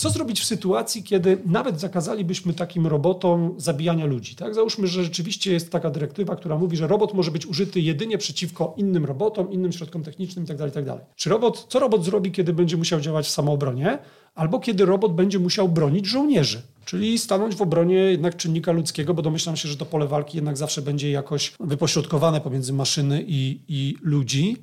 co zrobić w sytuacji, kiedy nawet zakazalibyśmy takim robotom zabijania ludzi? Tak? Załóżmy, że rzeczywiście jest taka dyrektywa, która mówi, że robot może być użyty jedynie przeciwko innym robotom, innym środkom technicznym itd. Tak itd. Tak Czy robot, co robot zrobi, kiedy będzie musiał działać w samoobronie? Albo kiedy robot będzie musiał bronić żołnierzy? Czyli stanąć w obronie jednak czynnika ludzkiego, bo domyślam się, że to pole walki jednak zawsze będzie jakoś wypośrodkowane pomiędzy maszyny i, i ludzi.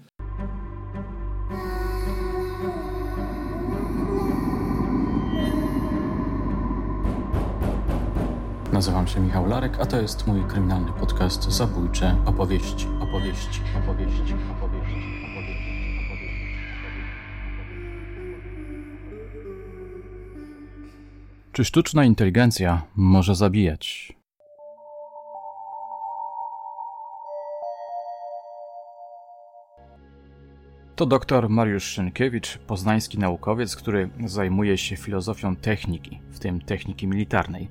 Nazywam się Michał Larek, a to jest mój kryminalny podcast Zabójcze opowieści, opowieści, opowieści, opowieści. Czy sztuczna inteligencja może zabijać? To dr Mariusz Szynkiewicz, poznański naukowiec, który zajmuje się filozofią techniki, w tym techniki militarnej.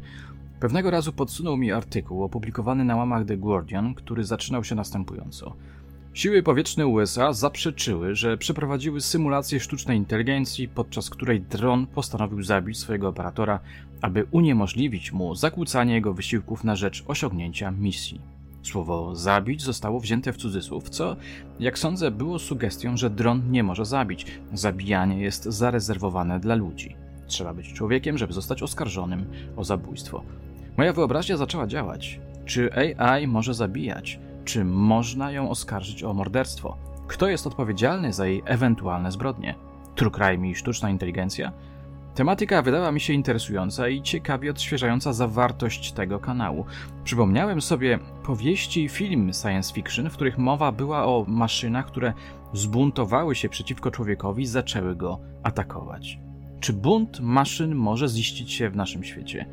Pewnego razu podsunął mi artykuł opublikowany na łamach The Guardian, który zaczynał się następująco. Siły powietrzne USA zaprzeczyły, że przeprowadziły symulację sztucznej inteligencji, podczas której dron postanowił zabić swojego operatora, aby uniemożliwić mu zakłócanie jego wysiłków na rzecz osiągnięcia misji. Słowo zabić zostało wzięte w cudzysłów, co, jak sądzę, było sugestią, że dron nie może zabić. Zabijanie jest zarezerwowane dla ludzi. Trzeba być człowiekiem, żeby zostać oskarżonym o zabójstwo. Moja wyobraźnia zaczęła działać. Czy AI może zabijać? Czy można ją oskarżyć o morderstwo? Kto jest odpowiedzialny za jej ewentualne zbrodnie? True crime i sztuczna inteligencja? Tematyka wydała mi się interesująca i ciekawie odświeżająca zawartość tego kanału. Przypomniałem sobie powieści i filmy science fiction, w których mowa była o maszynach, które zbuntowały się przeciwko człowiekowi i zaczęły go atakować. Czy bunt maszyn może ziścić się w naszym świecie?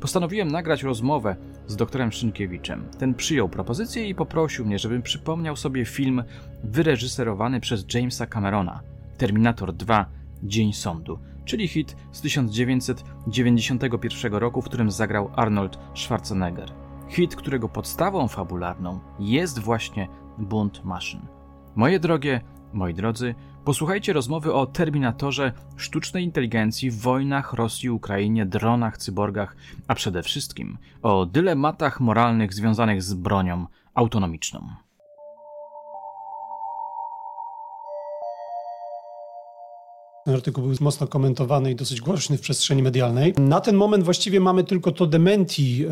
Postanowiłem nagrać rozmowę z doktorem Szynkiewiczem. Ten przyjął propozycję i poprosił mnie, żebym przypomniał sobie film wyreżyserowany przez Jamesa Camerona Terminator 2 Dzień Sądu, czyli hit z 1991 roku, w którym zagrał Arnold Schwarzenegger. Hit, którego podstawą fabularną jest właśnie bunt maszyn. Moje drogie, moi drodzy, Posłuchajcie rozmowy o Terminatorze, sztucznej inteligencji, wojnach Rosji, Ukrainie, dronach, cyborgach, a przede wszystkim o dylematach moralnych związanych z bronią autonomiczną. Ten artykuł był mocno komentowany i dosyć głośny w przestrzeni medialnej. Na ten moment właściwie mamy tylko to dementi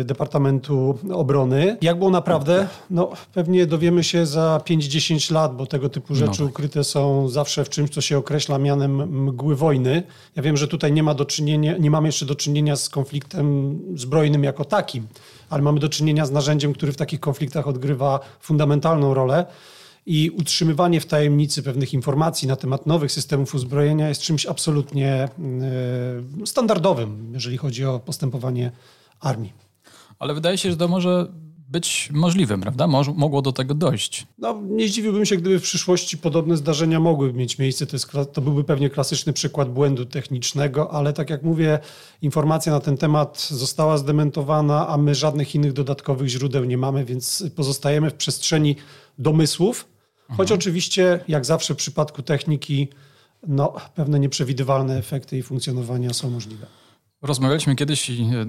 e, Departamentu Obrony. Jak było naprawdę? No, pewnie dowiemy się za 5-10 lat, bo tego typu rzeczy no ukryte są zawsze w czymś, co się określa mianem mgły wojny. Ja wiem, że tutaj nie ma do czynienia, nie mamy jeszcze do czynienia z konfliktem zbrojnym jako takim, ale mamy do czynienia z narzędziem, który w takich konfliktach odgrywa fundamentalną rolę i utrzymywanie w tajemnicy pewnych informacji na temat nowych systemów uzbrojenia jest czymś absolutnie e, standardowym, jeżeli chodzi o postępowanie armii. Ale wydaje się, że to może być możliwym, prawda? mogło do tego dojść. No, nie zdziwiłbym się, gdyby w przyszłości podobne zdarzenia mogły mieć miejsce. To, jest, to byłby pewnie klasyczny przykład błędu technicznego, ale tak jak mówię, informacja na ten temat została zdementowana, a my żadnych innych dodatkowych źródeł nie mamy, więc pozostajemy w przestrzeni domysłów, Choć mhm. oczywiście, jak zawsze w przypadku techniki, no, pewne nieprzewidywalne efekty jej funkcjonowania są możliwe. Rozmawialiśmy kiedyś i e,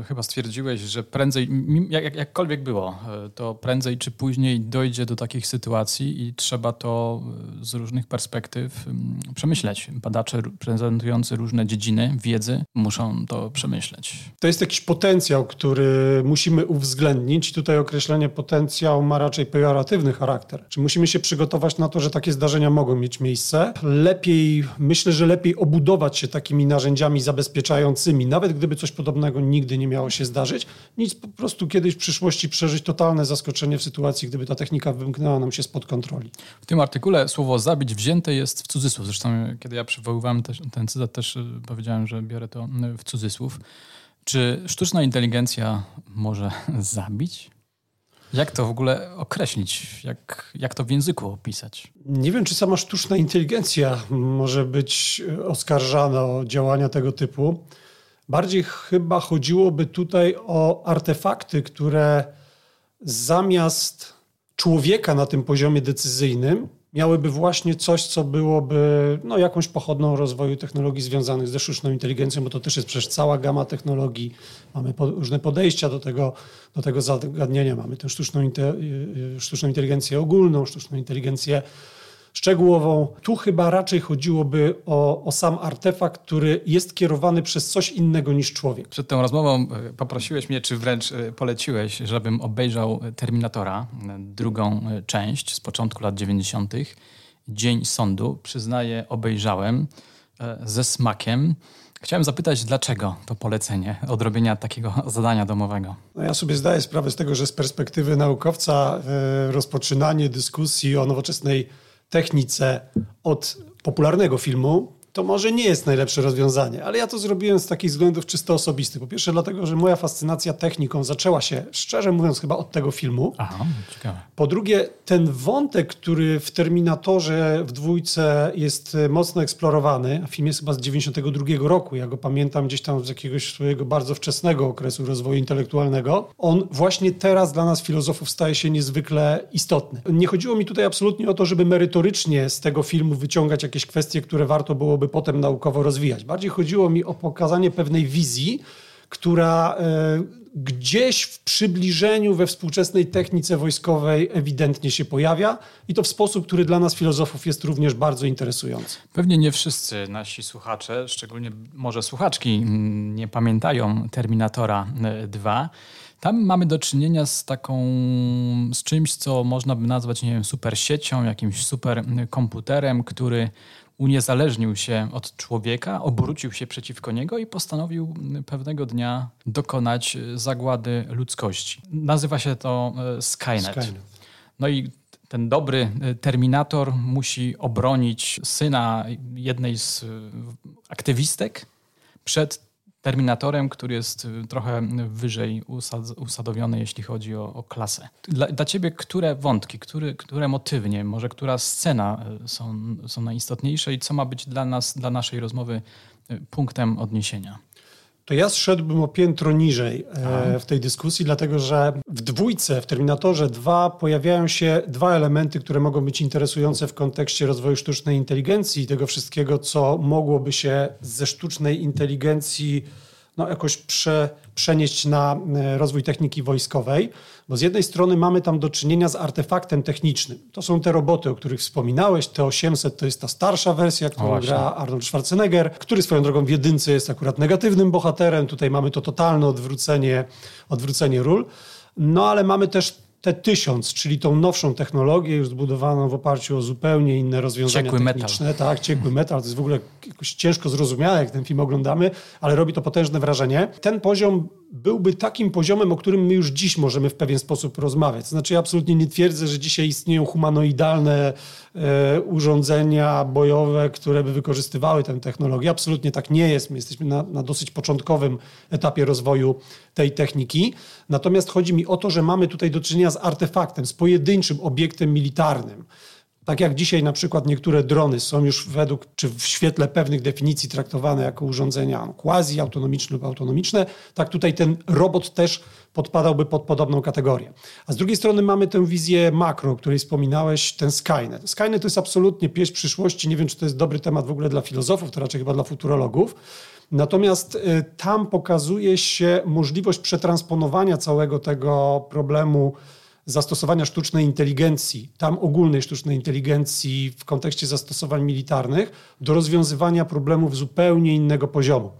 e, chyba stwierdziłeś, że prędzej, jak, jakkolwiek było, e, to prędzej czy później dojdzie do takich sytuacji i trzeba to z różnych perspektyw przemyśleć. Badacze prezentujący różne dziedziny wiedzy muszą to przemyśleć. To jest jakiś potencjał, który musimy uwzględnić. Tutaj określenie potencjał ma raczej pejoratywny charakter. Czy musimy się przygotować na to, że takie zdarzenia mogą mieć miejsce? Lepiej, myślę, że lepiej obudować się takimi narzędziami zabezpieczającymi nawet gdyby coś podobnego nigdy nie miało się zdarzyć, nic po prostu kiedyś w przyszłości przeżyć totalne zaskoczenie w sytuacji, gdyby ta technika wymknęła nam się spod kontroli. W tym artykule słowo zabić wzięte jest w cudzysłów. Zresztą kiedy ja przywoływałem też, ten cytat, też y, powiedziałem, że biorę to y, w cudzysłów. Czy sztuczna inteligencja może zabić? Jak to w ogóle określić? Jak, jak to w języku opisać? Nie wiem, czy sama sztuczna inteligencja może być oskarżana o działania tego typu. Bardziej chyba chodziłoby tutaj o artefakty, które zamiast człowieka na tym poziomie decyzyjnym miałyby właśnie coś, co byłoby no, jakąś pochodną rozwoju technologii związanych ze sztuczną inteligencją, bo to też jest przecież cała gama technologii. Mamy po, różne podejścia do tego, do tego zagadnienia. Mamy tę sztuczną, y, y, sztuczną inteligencję ogólną, sztuczną inteligencję szczegółową. Tu chyba raczej chodziłoby o, o, sam artefakt, który jest kierowany przez coś innego niż człowiek. Przed tą rozmową e, poprosiłeś mnie, czy wręcz e, poleciłeś, żebym obejrzał Terminatora, e, drugą część z początku lat 90. Dzień Sądu. Przyznaję, obejrzałem ze smakiem. Chciałem zapytać, dlaczego to polecenie odrobienia takiego zadania domowego? No ja sobie zdaję sprawę z tego, że z perspektywy naukowca rozpoczynanie dyskusji o nowoczesnej technice od popularnego filmu, to może nie jest najlepsze rozwiązanie, ale ja to zrobiłem z takich względów czysto osobistych. Po pierwsze, dlatego, że moja fascynacja techniką zaczęła się, szczerze mówiąc, chyba od tego filmu. Aha, ciekawe. Po drugie, ten wątek, który w Terminatorze w dwójce jest mocno eksplorowany, a film jest chyba z 92 roku, ja go pamiętam gdzieś tam z jakiegoś swojego bardzo wczesnego okresu rozwoju intelektualnego, on właśnie teraz dla nas filozofów staje się niezwykle istotny. Nie chodziło mi tutaj absolutnie o to, żeby merytorycznie z tego filmu wyciągać jakieś kwestie, które warto byłoby potem naukowo rozwijać. Bardziej chodziło mi o pokazanie pewnej wizji, która e, gdzieś w przybliżeniu we współczesnej technice wojskowej ewidentnie się pojawia i to w sposób, który dla nas filozofów jest również bardzo interesujący. Pewnie nie wszyscy nasi słuchacze, szczególnie może słuchaczki, mm, nie pamiętają Terminatora 2. E, Tam mamy do czynienia z taką, z czymś, co można by nazwać, nie wiem, super siecią, jakimś super komputerem, który uniezależnił się od człowieka, obrócił się przeciwko niego i postanowił pewnego dnia dokonać zagłady ludzkości. Nazywa się to e, Skynet. Skynet. No i ten dobry e, terminator musi obronić syna jednej z e, aktywistek przed Terminatorem, który jest y, trochę wyżej usad, usadowiony, jeśli chodzi o, o klasę. Dla, dla, ciebie które wątki, który, które motywnie, może która scena y, są, są najistotniejsze i co ma być dla nas, dla naszej rozmowy y, punktem odniesienia? To ja zszedłbym o piętro niżej e, w tej dyskusji, dlatego że w dwójce, w Terminatorze 2 pojawiają się dwa elementy, które mogą być interesujące w kontekście rozwoju sztucznej inteligencji i tego wszystkiego, co mogłoby się ze sztucznej inteligencji no, jakoś prze, przenieść na e, rozwój techniki wojskowej, bo z jednej strony mamy tam do czynienia z artefaktem technicznym. To są te roboty, o których wspominałeś. T800 to jest ta starsza wersja, którą gra Arnold Schwarzenegger, który swoją drogą w jedynce jest akurat negatywnym bohaterem. Tutaj mamy to totalne odwrócenie, odwrócenie ról. No ale mamy też T1000, czyli tą nowszą technologię, już zbudowaną w oparciu o zupełnie inne rozwiązania ciekły techniczne. Metal. Tak, ciekły metal. To jest w ogóle jakoś ciężko zrozumiałe, jak ten film oglądamy, ale robi to potężne wrażenie. Ten poziom byłby takim poziomem, o którym my już dziś możemy w pewien sposób rozmawiać. Znaczy, ja absolutnie nie twierdzę, że dzisiaj istnieją humanoidalne e, urządzenia bojowe, które by wykorzystywały tę technologię. Absolutnie tak nie jest. My jesteśmy na, na dosyć początkowym etapie rozwoju tej techniki. Natomiast chodzi mi o to, że mamy tutaj do czynienia z artefaktem, z pojedynczym obiektem militarnym. Tak jak dzisiaj na przykład niektóre drony są już według, czy w świetle pewnych definicji traktowane jako urządzenia quasi-autonomiczne lub autonomiczne, tak tutaj ten robot też podpadałby pod podobną kategorię. A z drugiej strony mamy tę wizję makro, o której wspominałeś, ten Skynet. Skynet to jest absolutnie pieśń przyszłości. Nie wiem, czy to jest dobry temat w ogóle dla filozofów, to raczej chyba dla futurologów. Natomiast y, tam pokazuje się możliwość przetransponowania całego tego problemu zastosowania sztucznej inteligencji, tam ogólnej sztucznej inteligencji w kontekście zastosowań militarnych, do rozwiązywania problemów zupełnie innego poziomu.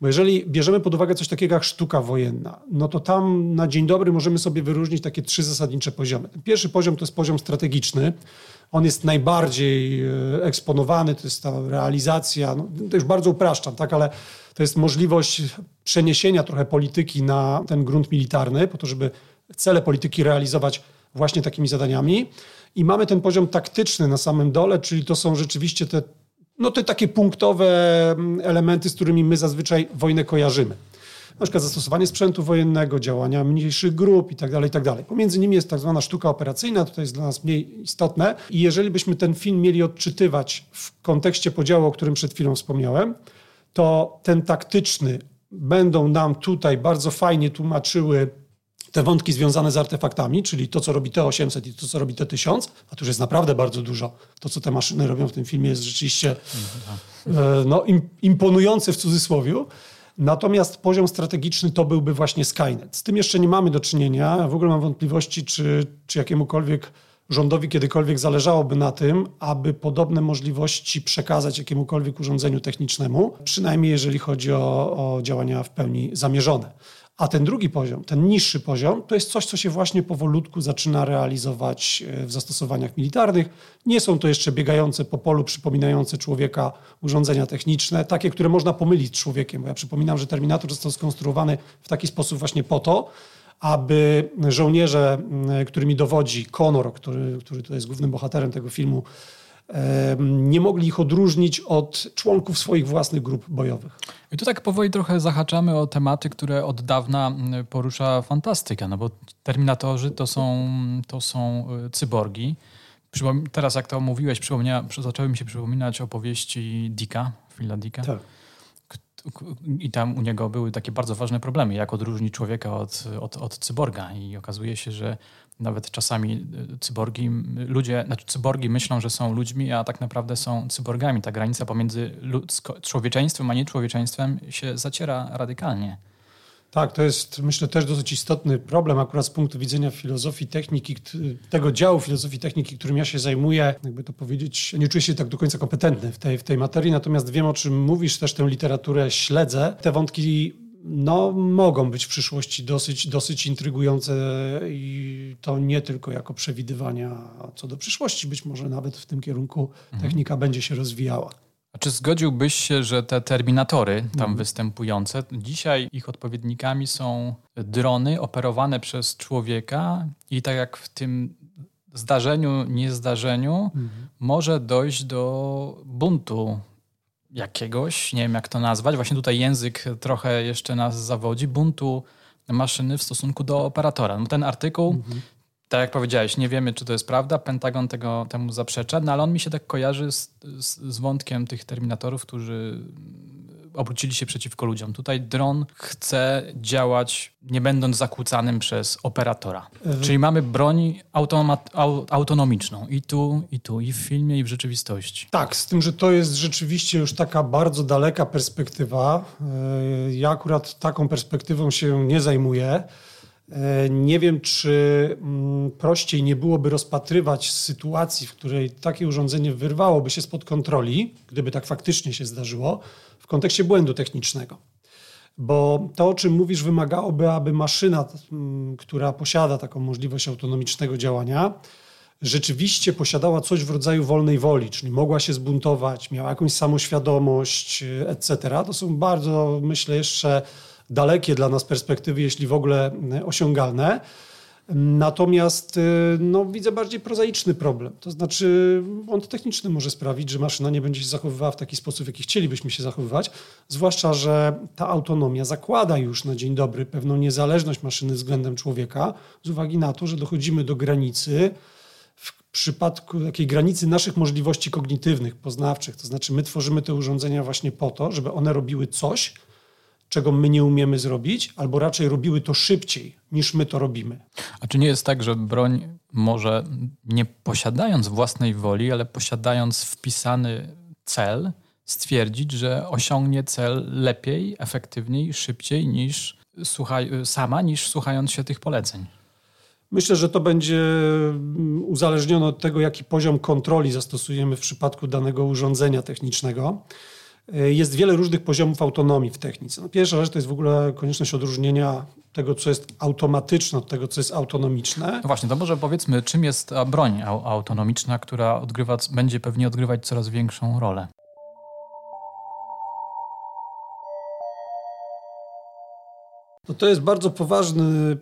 Bo jeżeli bierzemy pod uwagę coś takiego jak sztuka wojenna, no to tam na dzień dobry możemy sobie wyróżnić takie trzy zasadnicze poziomy. Pierwszy poziom to jest poziom strategiczny. On jest najbardziej e, eksponowany, to jest ta realizacja, no, to już bardzo upraszczam, tak, ale to jest możliwość przeniesienia trochę polityki na ten grunt militarny, po to, żeby cele polityki realizować właśnie takimi zadaniami. I mamy ten poziom taktyczny na samym dole, czyli to są rzeczywiście te, no te takie punktowe mm, elementy, z którymi my zazwyczaj wojnę kojarzymy. Na przykład zastosowanie sprzętu wojennego, działania mniejszych grup itd., tak itd. Tak Pomiędzy nimi jest tak zwana sztuka operacyjna, to jest dla nas mniej istotne. I jeżeli byśmy ten film mieli odczytywać w kontekście podziału, o którym przed chwilą wspomniałem, to ten taktyczny będą nam tutaj bardzo fajnie tłumaczyły te wątki związane z artefaktami, czyli to, co robi T800 i to, co robi T1000, a to już jest naprawdę bardzo dużo. To, co te maszyny robią w tym filmie jest rzeczywiście e, no, imponujące w cudzysłowie. Natomiast poziom strategiczny to byłby właśnie Skynet. Z tym jeszcze nie mamy do czynienia. W ogóle mam wątpliwości, czy, czy jakiemukolwiek rządowi kiedykolwiek zależałoby na tym, aby podobne możliwości przekazać jakiemukolwiek urządzeniu technicznemu, przynajmniej jeżeli chodzi o, o działania w pełni zamierzone. A ten drugi poziom, ten niższy poziom, to jest coś, co się właśnie powolutku zaczyna realizować e, w zastosowaniach militarnych. Nie są to jeszcze biegające po polu, przypominające człowieka urządzenia techniczne, takie, które można pomylić z człowiekiem. Bo ja przypominam, że Terminator został skonstruowany w taki sposób właśnie po to, aby żołnierze, którymi dowodzi Conor, który, który tutaj jest głównym bohaterem tego filmu, nie mogli ich odróżnić od członków swoich własnych grup bojowych. I tu tak powoli trochę zahaczamy o tematy, które od dawna porusza fantastyka, no bo Terminatorzy to są, to są e, cyborgi. Teraz jak to mówiłeś, zaczęły mi się przypominać opowieści Dicka, Phila Dicka. Tak i tam u niego były takie bardzo ważne problemy, jak odróżnić człowieka od, od, od cyborga. I okazuje się, że nawet czasami y, cyborgi, ludzie, znaczy cyborgi myślą, że są ludźmi, a tak naprawdę są cyborgami. Ta granica pomiędzy ludzko, człowieczeństwem a nieczłowieczeństwem się zaciera radykalnie. Tak, to jest myślę też dosyć istotny problem akurat z punktu widzenia filozofii techniki, tego działu filozofii techniki, którym ja się zajmuję, jakby to powiedzieć, nie czuję się tak do końca kompetentny w tej, w tej materii, natomiast wiem o czym mówisz, też tę literaturę śledzę. Te wątki no, mogą być w przyszłości dosyć, dosyć intrygujące i to nie tylko jako przewidywania co do przyszłości, być może nawet w tym kierunku mhm. technika będzie się rozwijała. A czy zgodziłbyś się, że te terminatory tam mhm. występujące, dzisiaj ich odpowiednikami są drony operowane przez człowieka i tak jak w tym zdarzeniu, niezdarzeniu mhm. może dojść do buntu jakiegoś, nie wiem jak to nazwać, właśnie tutaj język trochę jeszcze nas zawodzi, buntu maszyny w stosunku do operatora. No ten artykuł mhm tak jak powiedziałeś, nie wiemy, czy to jest prawda. Pentagon tego, temu zaprzecza, no ale on mi się tak kojarzy z, z, z wątkiem tych terminatorów, którzy obrócili się przeciwko ludziom. Tutaj dron chce działać nie będąc zakłócanym przez operatora. Mhm. Czyli mamy broń automat, autonomiczną i tu, i tu, i w filmie, i w rzeczywistości. Tak, z tym, że to jest rzeczywiście już taka bardzo daleka perspektywa. E, ja akurat taką perspektywą się nie zajmuję. E, nie wiem, czy mm, prościej nie byłoby rozpatrywać sytuacji, w której takie urządzenie wyrwałoby się spod kontroli, gdyby tak faktycznie się zdarzyło, w kontekście błędu technicznego. Bo to, o czym mówisz, wymagałoby, aby maszyna, mm, która posiada taką możliwość autonomicznego działania, rzeczywiście posiadała coś w rodzaju wolnej woli, czyli mogła się zbuntować, miała jakąś samoświadomość, etc. To są bardzo, myślę, jeszcze dalekie dla nas perspektywy, jeśli w ogóle e, osiągalne. Natomiast e, no, widzę bardziej prozaiczny problem. To znaczy, błąd techniczny może sprawić, że maszyna nie będzie się zachowywała w taki sposób, w jaki chcielibyśmy się zachowywać. Zwłaszcza, że ta autonomia zakłada już na dzień dobry pewną niezależność maszyny względem człowieka, z uwagi na to, że dochodzimy do granicy, w przypadku takiej granicy naszych możliwości kognitywnych, poznawczych. To znaczy, my tworzymy te urządzenia właśnie po to, żeby one robiły coś, czego my nie umiemy zrobić, albo raczej robiły to szybciej niż my to robimy. A czy nie jest tak, że broń może nie posiadając własnej woli, ale posiadając wpisany cel, stwierdzić, że osiągnie cel lepiej, efektywniej, szybciej niż słuchaj, sama, niż słuchając się tych poleceń? Myślę, że to będzie uzależnione od tego, jaki poziom kontroli zastosujemy w przypadku danego urządzenia technicznego. E, jest wiele różnych poziomów autonomii w technice. No pierwsza rzecz to jest w ogóle konieczność odróżnienia tego, co jest automatyczne od tego, co jest autonomiczne. No właśnie, to może powiedzmy, czym jest broń autonomiczna, która odgrywa, będzie pewnie odgrywać coraz większą rolę. No to jest bardzo poważny,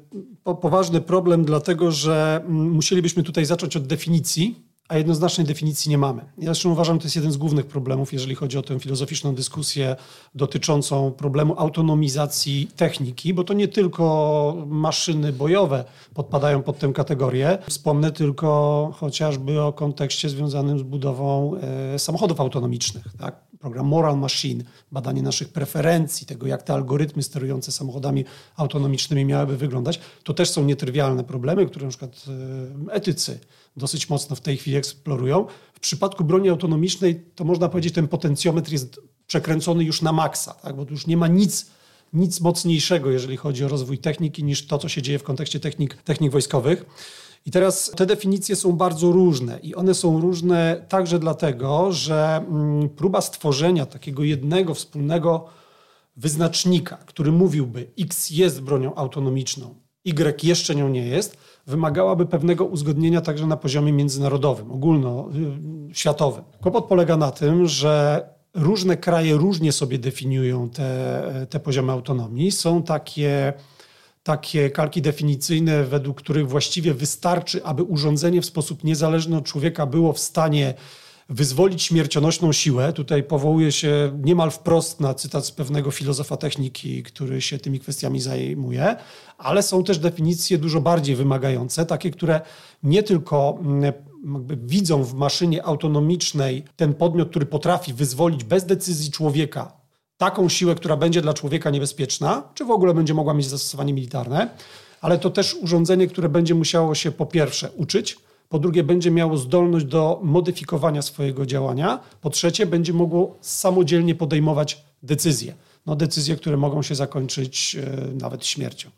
po, poważny problem, dlatego że mm, musielibyśmy tutaj zacząć od definicji a jednoznacznej definicji nie mamy. Ja zresztą uważam, że to jest jeden z głównych problemów, jeżeli chodzi o tę filozoficzną dyskusję dotyczącą problemu autonomizacji techniki, bo to nie tylko maszyny bojowe podpadają pod tę kategorię. Wspomnę tylko chociażby o kontekście związanym z budową e, samochodów autonomicznych. Tak? Program Moral Machine, badanie naszych preferencji, tego jak te algorytmy sterujące samochodami autonomicznymi miałyby wyglądać, to też są nietrywialne problemy, które na przykład e, etycy dosyć mocno w tej chwili eksplorują. W przypadku broni autonomicznej to można powiedzieć, ten potencjometr jest przekręcony już na maksa, tak? bo tu już nie ma nic, nic mocniejszego, jeżeli chodzi o rozwój techniki, niż to, co się dzieje w kontekście technik, technik wojskowych. I teraz te definicje są bardzo różne i one są różne także dlatego, że mm, próba stworzenia takiego jednego wspólnego wyznacznika, który mówiłby X jest bronią autonomiczną, Y jeszcze nią nie jest, wymagałaby pewnego uzgodnienia także na poziomie międzynarodowym, ogólnoświatowym. Kłopot polega na tym, że różne kraje różnie sobie definiują te, te poziomy autonomii. Są takie takie kalki definicyjne, według których właściwie wystarczy, aby urządzenie w sposób niezależny od człowieka było w stanie wyzwolić śmiercionośną siłę. Tutaj powołuje się niemal wprost na cytat z pewnego filozofa techniki, który się tymi kwestiami zajmuje, ale są też definicje dużo bardziej wymagające, takie, które nie tylko mm, widzą w maszynie autonomicznej ten podmiot, który potrafi wyzwolić bez decyzji człowieka taką siłę, która będzie dla człowieka niebezpieczna, czy w ogóle będzie mogła mieć zastosowanie militarne, ale to też urządzenie, które będzie musiało się po pierwsze uczyć, po drugie będzie miało zdolność do modyfikowania swojego działania, po trzecie będzie mogło samodzielnie podejmować decyzje. No, decyzje, które mogą się zakończyć e, nawet śmiercią.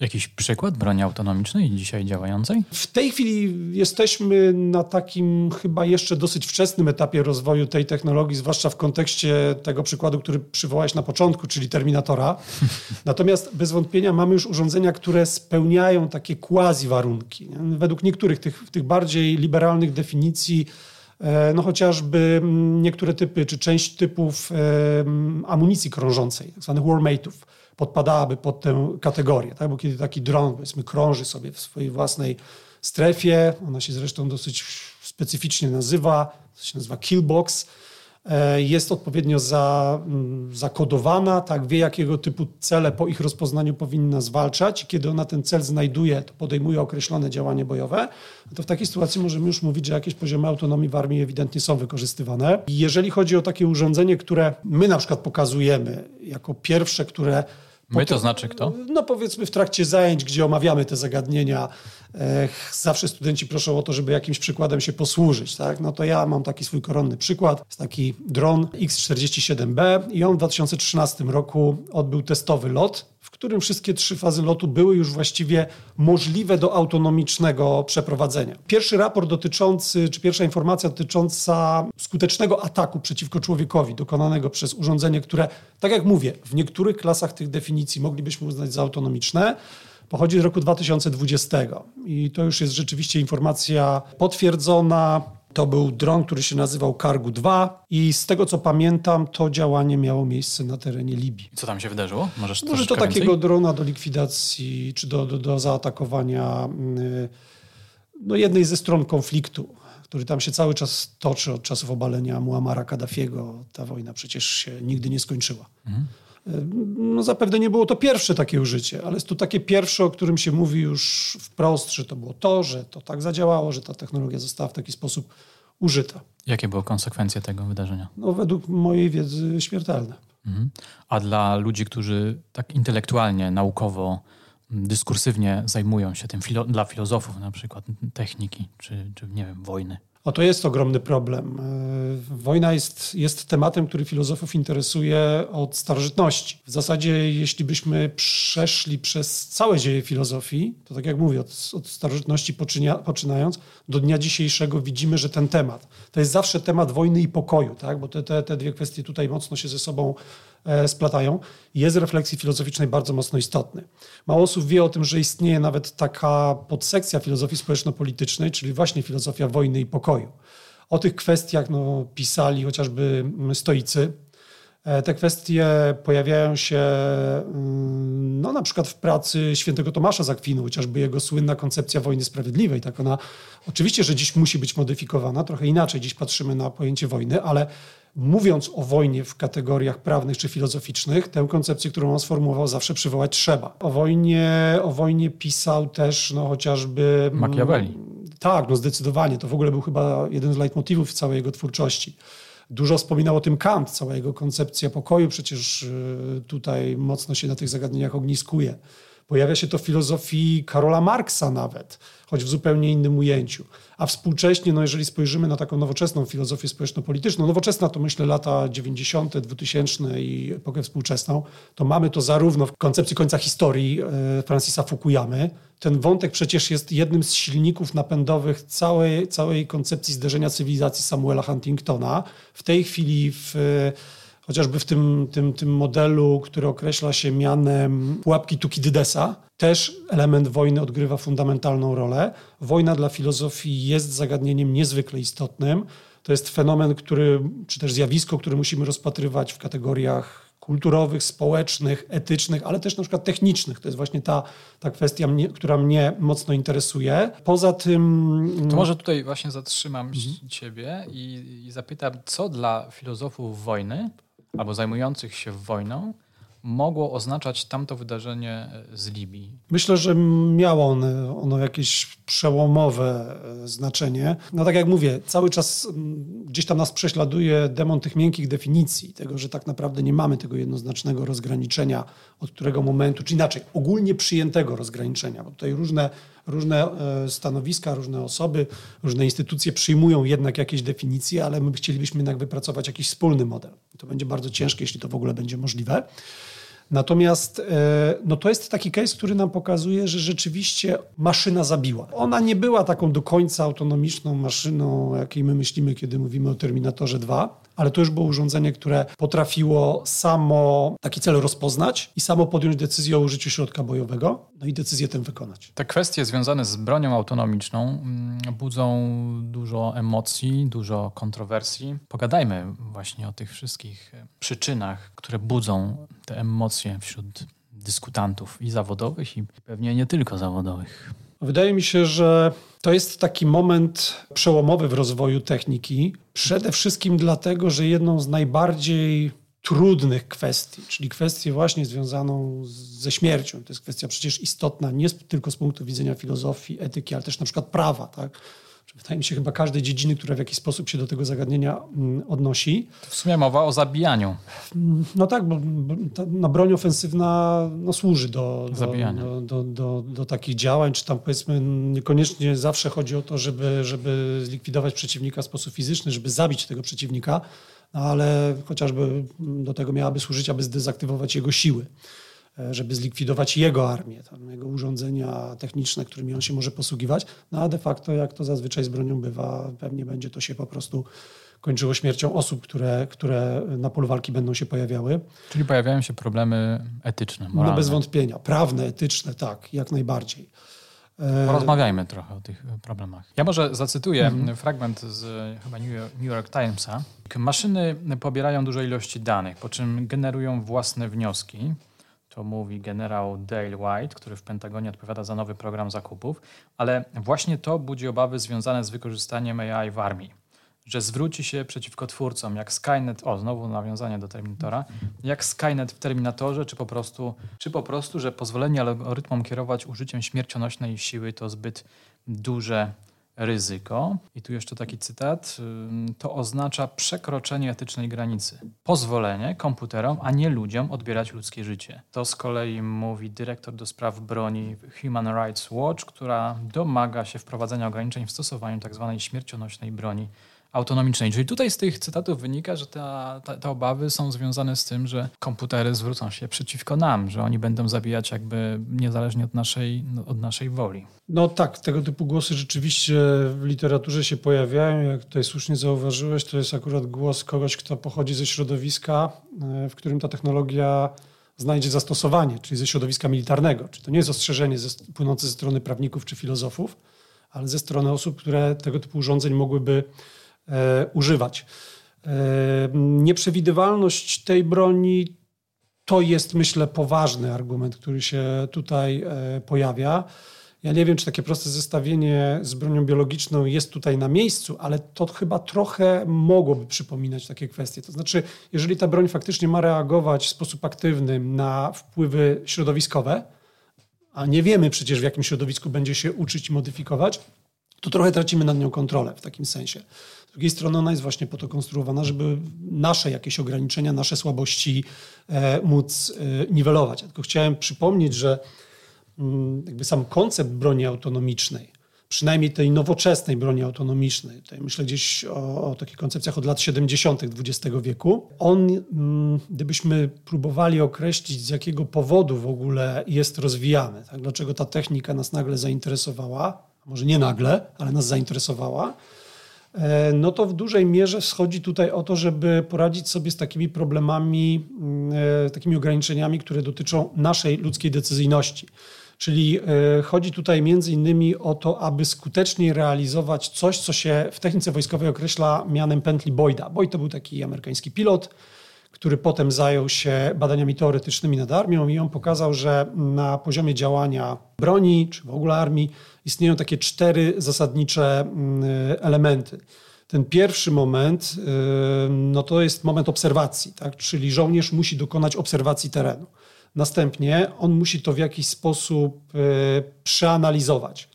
Jakiś przykład broni autonomicznej dzisiaj działającej? W tej chwili jesteśmy na takim chyba jeszcze dosyć wczesnym etapie rozwoju tej technologii, zwłaszcza w kontekście tego przykładu, który przywołałeś na początku, czyli Terminatora. Natomiast bez wątpienia mamy już urządzenia, które spełniają takie quasi warunki. Według niektórych tych, tych bardziej liberalnych definicji e, no chociażby niektóre typy, czy część typów amunicji krążącej, tak zwanych warmate'ów, podpadałaby pod tę kategorię. Tak? Bo kiedy taki dron, powiedzmy, krąży sobie w swojej własnej strefie, ona się zresztą dosyć specyficznie nazywa, to się nazywa killbox, e, jest odpowiednio za, mm, zakodowana, tak wie jakiego typu cele po ich rozpoznaniu powinna zwalczać. Kiedy ona ten cel znajduje, to podejmuje określone działanie bojowe. To w takiej sytuacji możemy już mówić, że jakieś poziomy autonomii w armii ewidentnie są wykorzystywane. Jeżeli chodzi o takie urządzenie, które my na przykład pokazujemy jako pierwsze, które My to znaczy kto? No powiedzmy w trakcie zajęć, gdzie omawiamy te zagadnienia, zawsze studenci proszą o to, żeby jakimś przykładem się posłużyć. Tak? No to ja mam taki swój koronny przykład. Jest taki dron X-47B i on w 2013 roku odbył testowy lot w którym wszystkie trzy fazy lotu były już właściwie możliwe do autonomicznego przeprowadzenia. Pierwszy raport dotyczący, czy pierwsza informacja dotycząca skutecznego ataku przeciwko człowiekowi dokonanego przez urządzenie, które, tak jak mówię, w niektórych klasach tych definicji moglibyśmy uznać za autonomiczne, pochodzi z roku 2020. I to już jest rzeczywiście informacja potwierdzona, to był dron, który się nazywał Cargo 2 i z tego co pamiętam, to działanie miało miejsce na terenie Libii. Co tam się wydarzyło? Możesz Może to takiego więcej? drona do likwidacji czy do, do, do zaatakowania mm, no, jednej ze stron konfliktu, który tam się cały czas toczy od czasów obalenia Muamara Kaddafiego. Ta wojna przecież się nigdy nie skończyła. Mhm. No zapewne nie było to pierwsze takie użycie, ale jest to takie pierwsze, o którym się mówi już wprost, że to było to, że to tak zadziałało, że ta technologia została w taki sposób użyta. Jakie były konsekwencje tego wydarzenia? No, według mojej wiedzy śmiertelne. Mhm. A dla ludzi, którzy tak intelektualnie, naukowo, dyskursywnie zajmują się tym, dla filozofów na przykład techniki, czy, czy nie wiem, wojny? O, to jest ogromny problem. E, wojna jest, jest tematem, który filozofów interesuje od starożytności. W zasadzie, jeśli byśmy przeszli przez całe dzieje filozofii, to tak jak mówię, od, od starożytności poczynia, poczynając, do dnia dzisiejszego widzimy, że ten temat, to jest zawsze temat wojny i pokoju, tak? bo te, te, te dwie kwestie tutaj mocno się ze sobą splatają, jest refleksji filozoficznej bardzo mocno istotny. Mało osób wie o tym, że istnieje nawet taka podsekcja filozofii społeczno-politycznej, czyli właśnie filozofia wojny i pokoju. O tych kwestiach no, pisali chociażby stoicy. E, te kwestie pojawiają się mm, no, na przykład w pracy świętego Tomasza Zakwinu, chociażby jego słynna koncepcja wojny sprawiedliwej. Tak ona oczywiście, że dziś musi być modyfikowana, trochę inaczej dziś patrzymy na pojęcie wojny, ale mówiąc o wojnie w kategoriach prawnych czy filozoficznych, tę koncepcję, którą on sformułował, zawsze przywołać trzeba. O wojnie, o wojnie pisał też no, chociażby... Machiavelli. Tak, no zdecydowanie. To w ogóle był chyba jeden z leitmotivów całej jego twórczości. Dużo wspominał o tym Kant, cała jego koncepcja pokoju przecież y, tutaj mocno się na tych zagadnieniach ogniskuje. Pojawia się to w filozofii Karola Marksa nawet, choć w zupełnie innym ujęciu. A współcześnie, no jeżeli spojrzymy na taką nowoczesną filozofię społeczno-polityczną, nowoczesna to myślę lata 90., 2000 i epokę współczesną, to mamy to zarówno w koncepcji końca historii e, Francisa Fukuyamy. Ten wątek przecież jest jednym z silników napędowych całej, całej koncepcji zderzenia cywilizacji Samuela Huntingtona. W tej chwili w chociażby w tym, tym, tym modelu, który określa się mianem pułapki Tukidydesa, też element wojny odgrywa fundamentalną rolę. Wojna dla filozofii jest zagadnieniem niezwykle istotnym. To jest fenomen, który, czy też zjawisko, które musimy rozpatrywać w kategoriach kulturowych, społecznych, etycznych, ale też na przykład technicznych. To jest właśnie ta, ta kwestia, mnie, która mnie mocno interesuje. Poza tym... To może tutaj właśnie zatrzymam mhm. ciebie i, i zapytam, co dla filozofów wojny albo zajmujących się wojną mogło oznaczać tamto wydarzenie e, z Libii? Myślę, że miało ono, ono, jakieś przełomowe e, znaczenie. No tak jak mówię, cały czas gdzieś tam nas prześladuje demon tych miękkich definicji, tego, że tak naprawdę nie mamy tego jednoznacznego rozgraniczenia, od którego momentu, czy inaczej, ogólnie przyjętego rozgraniczenia, bo tutaj różne, różne e, stanowiska, różne osoby, różne instytucje przyjmują jednak jakieś definicje, ale my chcielibyśmy jednak wypracować jakiś wspólny model. To będzie bardzo ciężkie, jeśli to w ogóle będzie możliwe. Natomiast e, no to jest taki case, który nam pokazuje, że rzeczywiście maszyna zabiła. Ona nie była taką do końca autonomiczną maszyną, jakiej my myślimy, kiedy mówimy o Terminatorze 2, ale to już było urządzenie, które potrafiło samo taki cel rozpoznać i samo podjąć decyzję o użyciu środka bojowego, no i decyzję tę wykonać. Te kwestie związane z bronią autonomiczną mm, budzą dużo emocji, dużo kontrowersji. Pogadajmy właśnie o tych wszystkich przyczynach, które budzą te emocje wśród dyskutantów i zawodowych, i pewnie nie tylko zawodowych. Wydaje mi się, że to jest taki moment przełomowy w rozwoju techniki. Przede wszystkim dlatego, że jedną z najbardziej trudnych kwestii, czyli kwestię właśnie związaną ze śmiercią, to jest kwestia przecież istotna nie tylko z punktu widzenia filozofii, etyki, ale też na przykład prawa, tak? Wydaje mi się chyba każdej dziedziny, która w jakiś sposób się do tego zagadnienia mm, odnosi. W sumie mowa o zabijaniu. Mm, no tak, bo ta no, broń ofensywna no, służy do, Zabijania. do, do, do, do, takich działań, czy tam powiedzmy niekoniecznie zawsze chodzi o to, żeby, żeby zlikwidować przeciwnika w sposób fizyczny, żeby zabić tego przeciwnika, no, ale chociażby do tego miałaby służyć, aby zdezaktywować jego siły. E, żeby zlikwidować jego armię, tam jego urządzenia techniczne, którymi on się może posługiwać. No a de facto, jak to zazwyczaj z bronią bywa, pewnie będzie to się po prostu kończyło śmiercią osób, które, które na polu walki będą się pojawiały. Czyli pojawiają się problemy etyczne, moralne. No bez wątpienia. Prawne, etyczne, tak, jak najbardziej. E, Porozmawiajmy trochę o tych problemach. Ja może zacytuję mhm. fragment z chyba New York Timesa. Maszyny pobierają duże ilości danych, po czym generują własne wnioski. To mówi generał Dale White, który w Pentagonie odpowiada za nowy program zakupów, ale właśnie to budzi obawy związane z wykorzystaniem AI w armii. Że zwróci się przeciwko twórcom, jak Skynet, o znowu nawiązanie do Terminatora, jak Skynet w Terminatorze, czy po prostu, czy po prostu że pozwolenie algorytmom kierować użyciem śmiercionośnej siły to zbyt duże ryzyko, i tu jeszcze taki cytat, to oznacza przekroczenie etycznej granicy. Pozwolenie komputerom, a nie ludziom odbierać ludzkie życie. To z kolei mówi dyrektor do spraw broni Human Rights Watch, która domaga się wprowadzenia ograniczeń w stosowaniu tzw. Tak śmiercionośnej broni autonomicznej. Czyli tutaj z tych cytatów wynika, że ta, ta, te obawy są związane z tym, że komputery zwrócą się przeciwko nam, że oni będą zabijać jakby niezależnie od naszej, od naszej woli. No tak, tego typu głosy rzeczywiście w literaturze się pojawiają. Jak tutaj słusznie zauważyłeś, to jest akurat głos kogoś, kto pochodzi ze środowiska, e, w którym ta technologia znajdzie zastosowanie, czyli ze środowiska militarnego. Czyli to nie jest ostrzeżenie ze, płynące ze strony prawników czy filozofów, ale ze strony osób, które tego typu urządzeń mogłyby używać. E, nieprzewidywalność tej broni to jest, myślę, poważny argument, który się tutaj e, pojawia. Ja nie wiem, czy takie proste zestawienie z bronią biologiczną jest tutaj na miejscu, ale to chyba trochę mogłoby przypominać takie kwestie. To znaczy, jeżeli ta broń faktycznie ma reagować w sposób aktywny na wpływy środowiskowe, a nie wiemy przecież, w jakim środowisku będzie się uczyć i modyfikować, to trochę tracimy nad nią kontrolę w takim sensie. Z drugiej strony ona jest właśnie po to konstruowana, żeby nasze jakieś ograniczenia, nasze słabości e, móc e, niwelować. Ja tylko chciałem przypomnieć, że mm, jakby sam koncept broni autonomicznej, przynajmniej tej nowoczesnej broni autonomicznej, tutaj myślę gdzieś o, o takich koncepcjach od lat 70. XX wieku, on, mm, gdybyśmy próbowali określić, z jakiego powodu w ogóle jest rozwijany, tak? dlaczego ta technika nas nagle zainteresowała, może nie nagle, ale nas zainteresowała, e, no to w dużej mierze schodzi tutaj o to, żeby poradzić sobie z takimi problemami, mm, e, takimi ograniczeniami, które dotyczą naszej ludzkiej decyzyjności. Czyli e, chodzi tutaj między innymi o to, aby skutecznie realizować coś, co się w technice wojskowej określa mianem pętli Boyda. Boyd to był taki amerykański pilot, który potem zajął się badaniami teoretycznymi nad armią i on pokazał, że na poziomie działania broni czy w ogóle armii istnieją takie cztery zasadnicze mm, elementy. Ten pierwszy moment y, no to jest moment obserwacji, tak? czyli żołnierz musi dokonać obserwacji terenu. Następnie on musi to w jakiś sposób y, przeanalizować.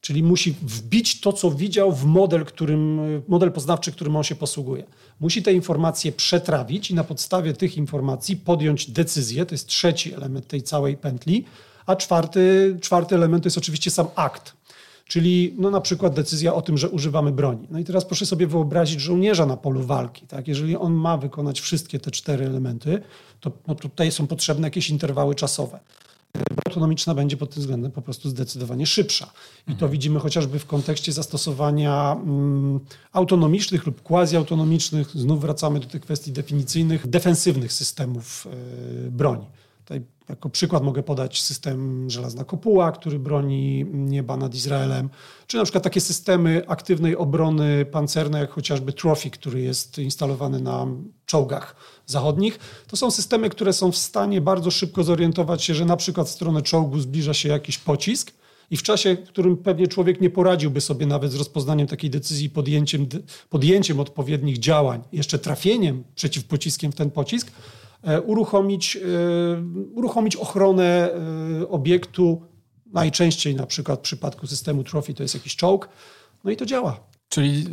Czyli musi wbić to, co widział w model, którym, model poznawczy, którym on się posługuje. Musi te informacje przetrawić i na podstawie tych informacji podjąć decyzję. To jest trzeci element tej całej pętli. A czwarty, czwarty element to jest oczywiście sam akt. Czyli no, na przykład decyzja o tym, że używamy broni. No i teraz proszę sobie wyobrazić żołnierza na polu walki. Tak? Jeżeli on ma wykonać wszystkie te cztery elementy, to no, tutaj są potrzebne jakieś interwały czasowe autonomiczna będzie pod tym względem po prostu zdecydowanie szybsza. I to mhm. widzimy chociażby w kontekście zastosowania mm, autonomicznych lub quasi-autonomicznych, znów wracamy do tych kwestii definicyjnych, defensywnych systemów y, broni. Tutaj jako przykład mogę podać system Żelazna Kopuła, który broni nieba nad Izraelem, czy na przykład takie systemy aktywnej obrony pancernej, jak chociażby Trophy, który jest instalowany na czołgach zachodnich. To są systemy, które są w stanie bardzo szybko zorientować się, że na przykład w stronę czołgu zbliża się jakiś pocisk i w czasie, w którym pewnie człowiek nie poradziłby sobie nawet z rozpoznaniem takiej decyzji, podjęciem, podjęciem odpowiednich działań, jeszcze trafieniem przeciwpociskiem w ten pocisk, uruchomić, e, uruchomić ochronę e, obiektu. Najczęściej na przykład w przypadku systemu Trophy to jest jakiś czołg. No i to działa. Czyli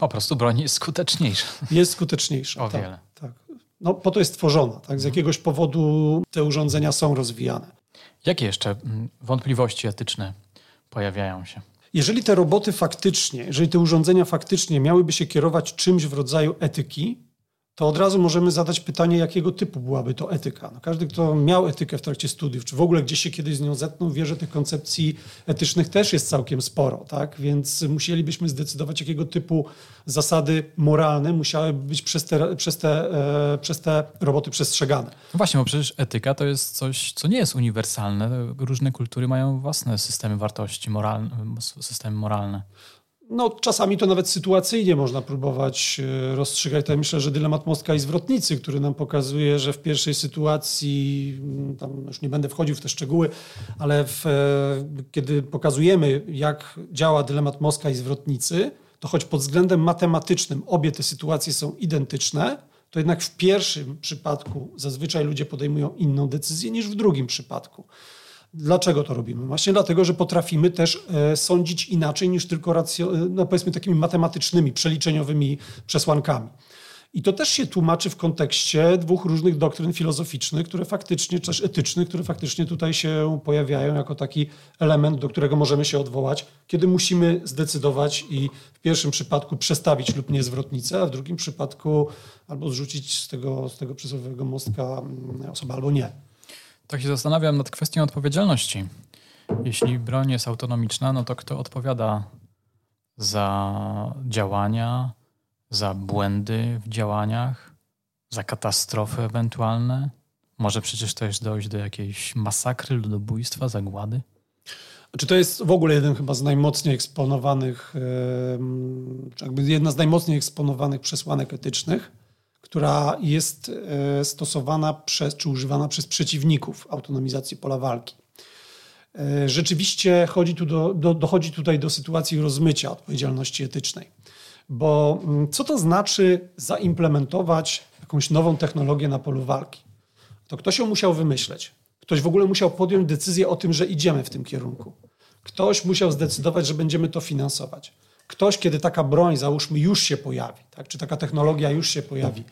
po prostu broń jest skuteczniejsza. Jest skuteczniejsza. O tak, wiele. Tak. No, po to jest tworzona. Tak? Z mhm. jakiegoś powodu te urządzenia są rozwijane. Jakie jeszcze mm, wątpliwości etyczne pojawiają się? Jeżeli te roboty faktycznie, jeżeli te urządzenia faktycznie miałyby się kierować czymś w rodzaju etyki, to od razu możemy zadać pytanie, jakiego typu byłaby to etyka. No każdy, kto miał etykę w trakcie studiów, czy w ogóle gdzieś się kiedyś z nią zetknął, wie, że tych koncepcji etycznych też jest całkiem sporo, tak? Więc musielibyśmy zdecydować, jakiego typu zasady moralne musiałyby być przez te, przez te, e, przez te roboty przestrzegane. No właśnie, bo przecież etyka to jest coś, co nie jest uniwersalne. Różne kultury mają własne systemy wartości, moralne, systemy moralne. No, czasami to nawet sytuacyjnie można próbować e, rozstrzygać. Tutaj myślę, że dylemat mostka i zwrotnicy, który nam pokazuje, że w pierwszej sytuacji, mm, tam już nie będę wchodził w te szczegóły, ale w, e, kiedy pokazujemy, jak działa dylemat mostka i zwrotnicy, to choć pod względem matematycznym obie te sytuacje są identyczne, to jednak w pierwszym przypadku zazwyczaj ludzie podejmują inną decyzję niż w drugim przypadku. Dlaczego to robimy? Właśnie dlatego, że potrafimy też e, sądzić inaczej niż tylko racjo, e, no powiedzmy takimi matematycznymi, przeliczeniowymi przesłankami. I to też się tłumaczy w kontekście dwóch różnych doktryn filozoficznych, które faktycznie, czy też etycznych, które faktycznie tutaj się pojawiają jako taki element, do którego możemy się odwołać, kiedy musimy zdecydować i w pierwszym przypadku przestawić lub nie zwrotnicę, a w drugim przypadku albo zrzucić z tego, z tego przysłowiowego mostka mm, osobę, albo nie. Tak się zastanawiam nad kwestią odpowiedzialności. Jeśli broń jest autonomiczna, no to kto odpowiada za działania, za błędy w działaniach, za katastrofy ewentualne? Może przecież też dojść do jakiejś masakry, ludobójstwa, zagłady? Czy to jest w ogóle jeden chyba z najmocniej eksponowanych, jakby jedna z najmocniej eksponowanych przesłanek etycznych, która jest e, stosowana przez, czy używana przez przeciwników autonomizacji pola walki. E, rzeczywiście chodzi tu do, do, dochodzi tutaj do sytuacji rozmycia odpowiedzialności etycznej. Bo mm, co to znaczy zaimplementować jakąś nową technologię na polu walki? To ktoś ją musiał wymyśleć. Ktoś w ogóle musiał podjąć decyzję o tym, że idziemy w tym kierunku. Ktoś musiał zdecydować, że będziemy to finansować. Ktoś, kiedy taka broń, załóżmy, już się pojawi, tak? czy taka technologia już się pojawi,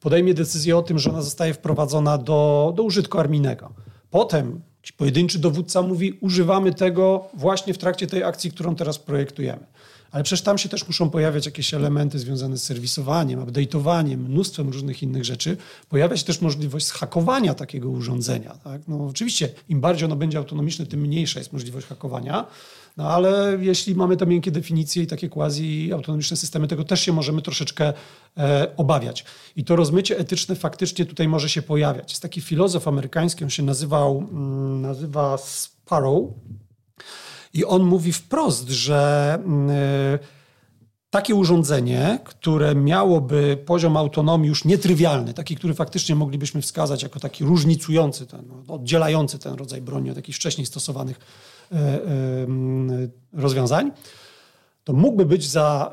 podejmie decyzję o tym, że ona zostaje wprowadzona do, do użytku armijnego. Potem pojedynczy dowódca mówi, używamy tego właśnie w trakcie tej akcji, którą teraz projektujemy. Ale przecież tam się też muszą pojawiać jakieś elementy związane z serwisowaniem, update'owaniem, mnóstwem różnych innych rzeczy. Pojawia się też możliwość zhakowania takiego urządzenia. Tak? No, oczywiście im bardziej ono będzie autonomiczne, tym mniejsza jest możliwość hakowania. No ale jeśli mamy te miękkie definicje i takie quasi-autonomiczne systemy, tego też się możemy troszeczkę e, obawiać. I to rozmycie etyczne faktycznie tutaj może się pojawiać. Jest taki filozof amerykański, on się nazywał, mm, nazywa Sparrow i on mówi wprost, że mm, e, takie urządzenie, które miałoby poziom autonomii już nietrywialny, taki, który faktycznie moglibyśmy wskazać jako taki różnicujący, ten, oddzielający ten rodzaj broni od jakichś wcześniej stosowanych e, e, rozwiązań, to mógłby być za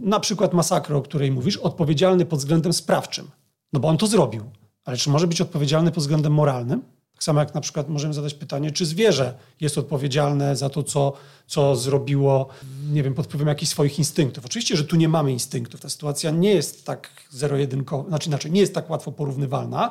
na przykład masakrę, o której mówisz, odpowiedzialny pod względem sprawczym. No bo on to zrobił. Ale czy może być odpowiedzialny pod względem moralnym? Tak samo jak na przykład możemy zadać pytanie, czy zwierzę jest odpowiedzialne za to, co, co zrobiło, nie wiem, pod wpływem jakichś swoich instynktów. Oczywiście, że tu nie mamy instynktów. Ta sytuacja nie jest tak zero-jedynkowa, znaczy inaczej, nie jest tak łatwo porównywalna,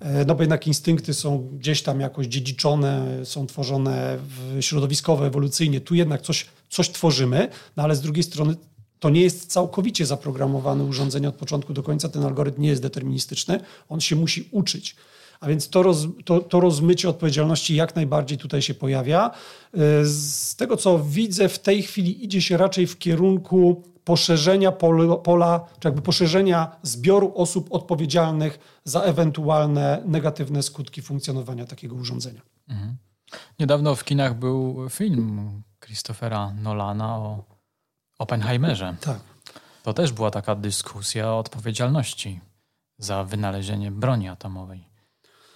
e, no bo jednak instynkty są gdzieś tam jakoś dziedziczone, są tworzone środowiskowo, ewolucyjnie. Tu jednak coś, coś tworzymy, no ale z drugiej strony to nie jest całkowicie zaprogramowane urządzenie od początku do końca. Ten algorytm nie jest deterministyczny. On się musi uczyć. A więc to, roz, to, to rozmycie odpowiedzialności jak najbardziej tutaj się pojawia. E, z tego, co widzę, w tej chwili idzie się raczej w kierunku poszerzenia pola, pola, czy jakby poszerzenia zbioru osób odpowiedzialnych za ewentualne negatywne skutki funkcjonowania takiego urządzenia. Mhm. Niedawno w kinach był film Christophera Nolana o Oppenheimerze. Tak. To też była taka dyskusja o odpowiedzialności za wynalezienie broni atomowej.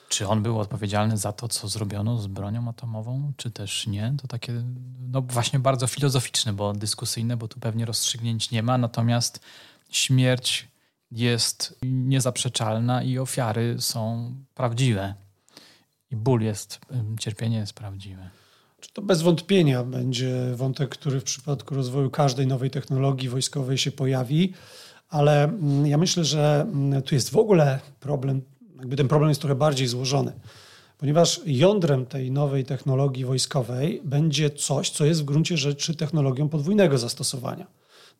Czy on był odpowiedzialny za to, co zrobiono z bronią atomową, czy też nie? To takie, no właśnie bardzo filozoficzne, bo dyskusyjne, bo tu pewnie rozstrzygnięć nie ma, natomiast śmierć jest niezaprzeczalna i ofiary są prawdziwe. I ból jest, cierpienie jest prawdziwe. To bez wątpienia będzie wątek, który w przypadku rozwoju każdej nowej technologii wojskowej się pojawi, ale mm, ja myślę, że mm, tu jest w ogóle problem jakby ten problem jest trochę bardziej złożony, ponieważ jądrem tej nowej technologii wojskowej będzie coś, co jest w gruncie rzeczy technologią podwójnego zastosowania.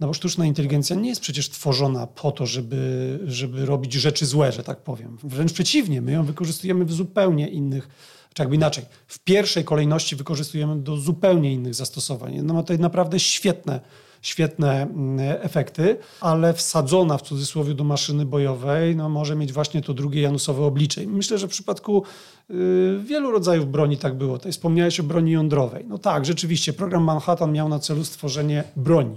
No bo sztuczna inteligencja nie jest przecież tworzona po to, żeby, żeby robić rzeczy złe, że tak powiem. Wręcz przeciwnie, my ją wykorzystujemy w zupełnie innych, czy jakby inaczej, w pierwszej kolejności wykorzystujemy do zupełnie innych zastosowań. No ma to naprawdę świetne świetne mm, efekty, ale wsadzona w cudzysłowie do maszyny bojowej no, może mieć właśnie to drugie janusowe oblicze. myślę, że w przypadku y, wielu rodzajów broni tak było. Tutaj wspomniałeś o broni jądrowej. No tak, rzeczywiście program Manhattan miał na celu stworzenie broni.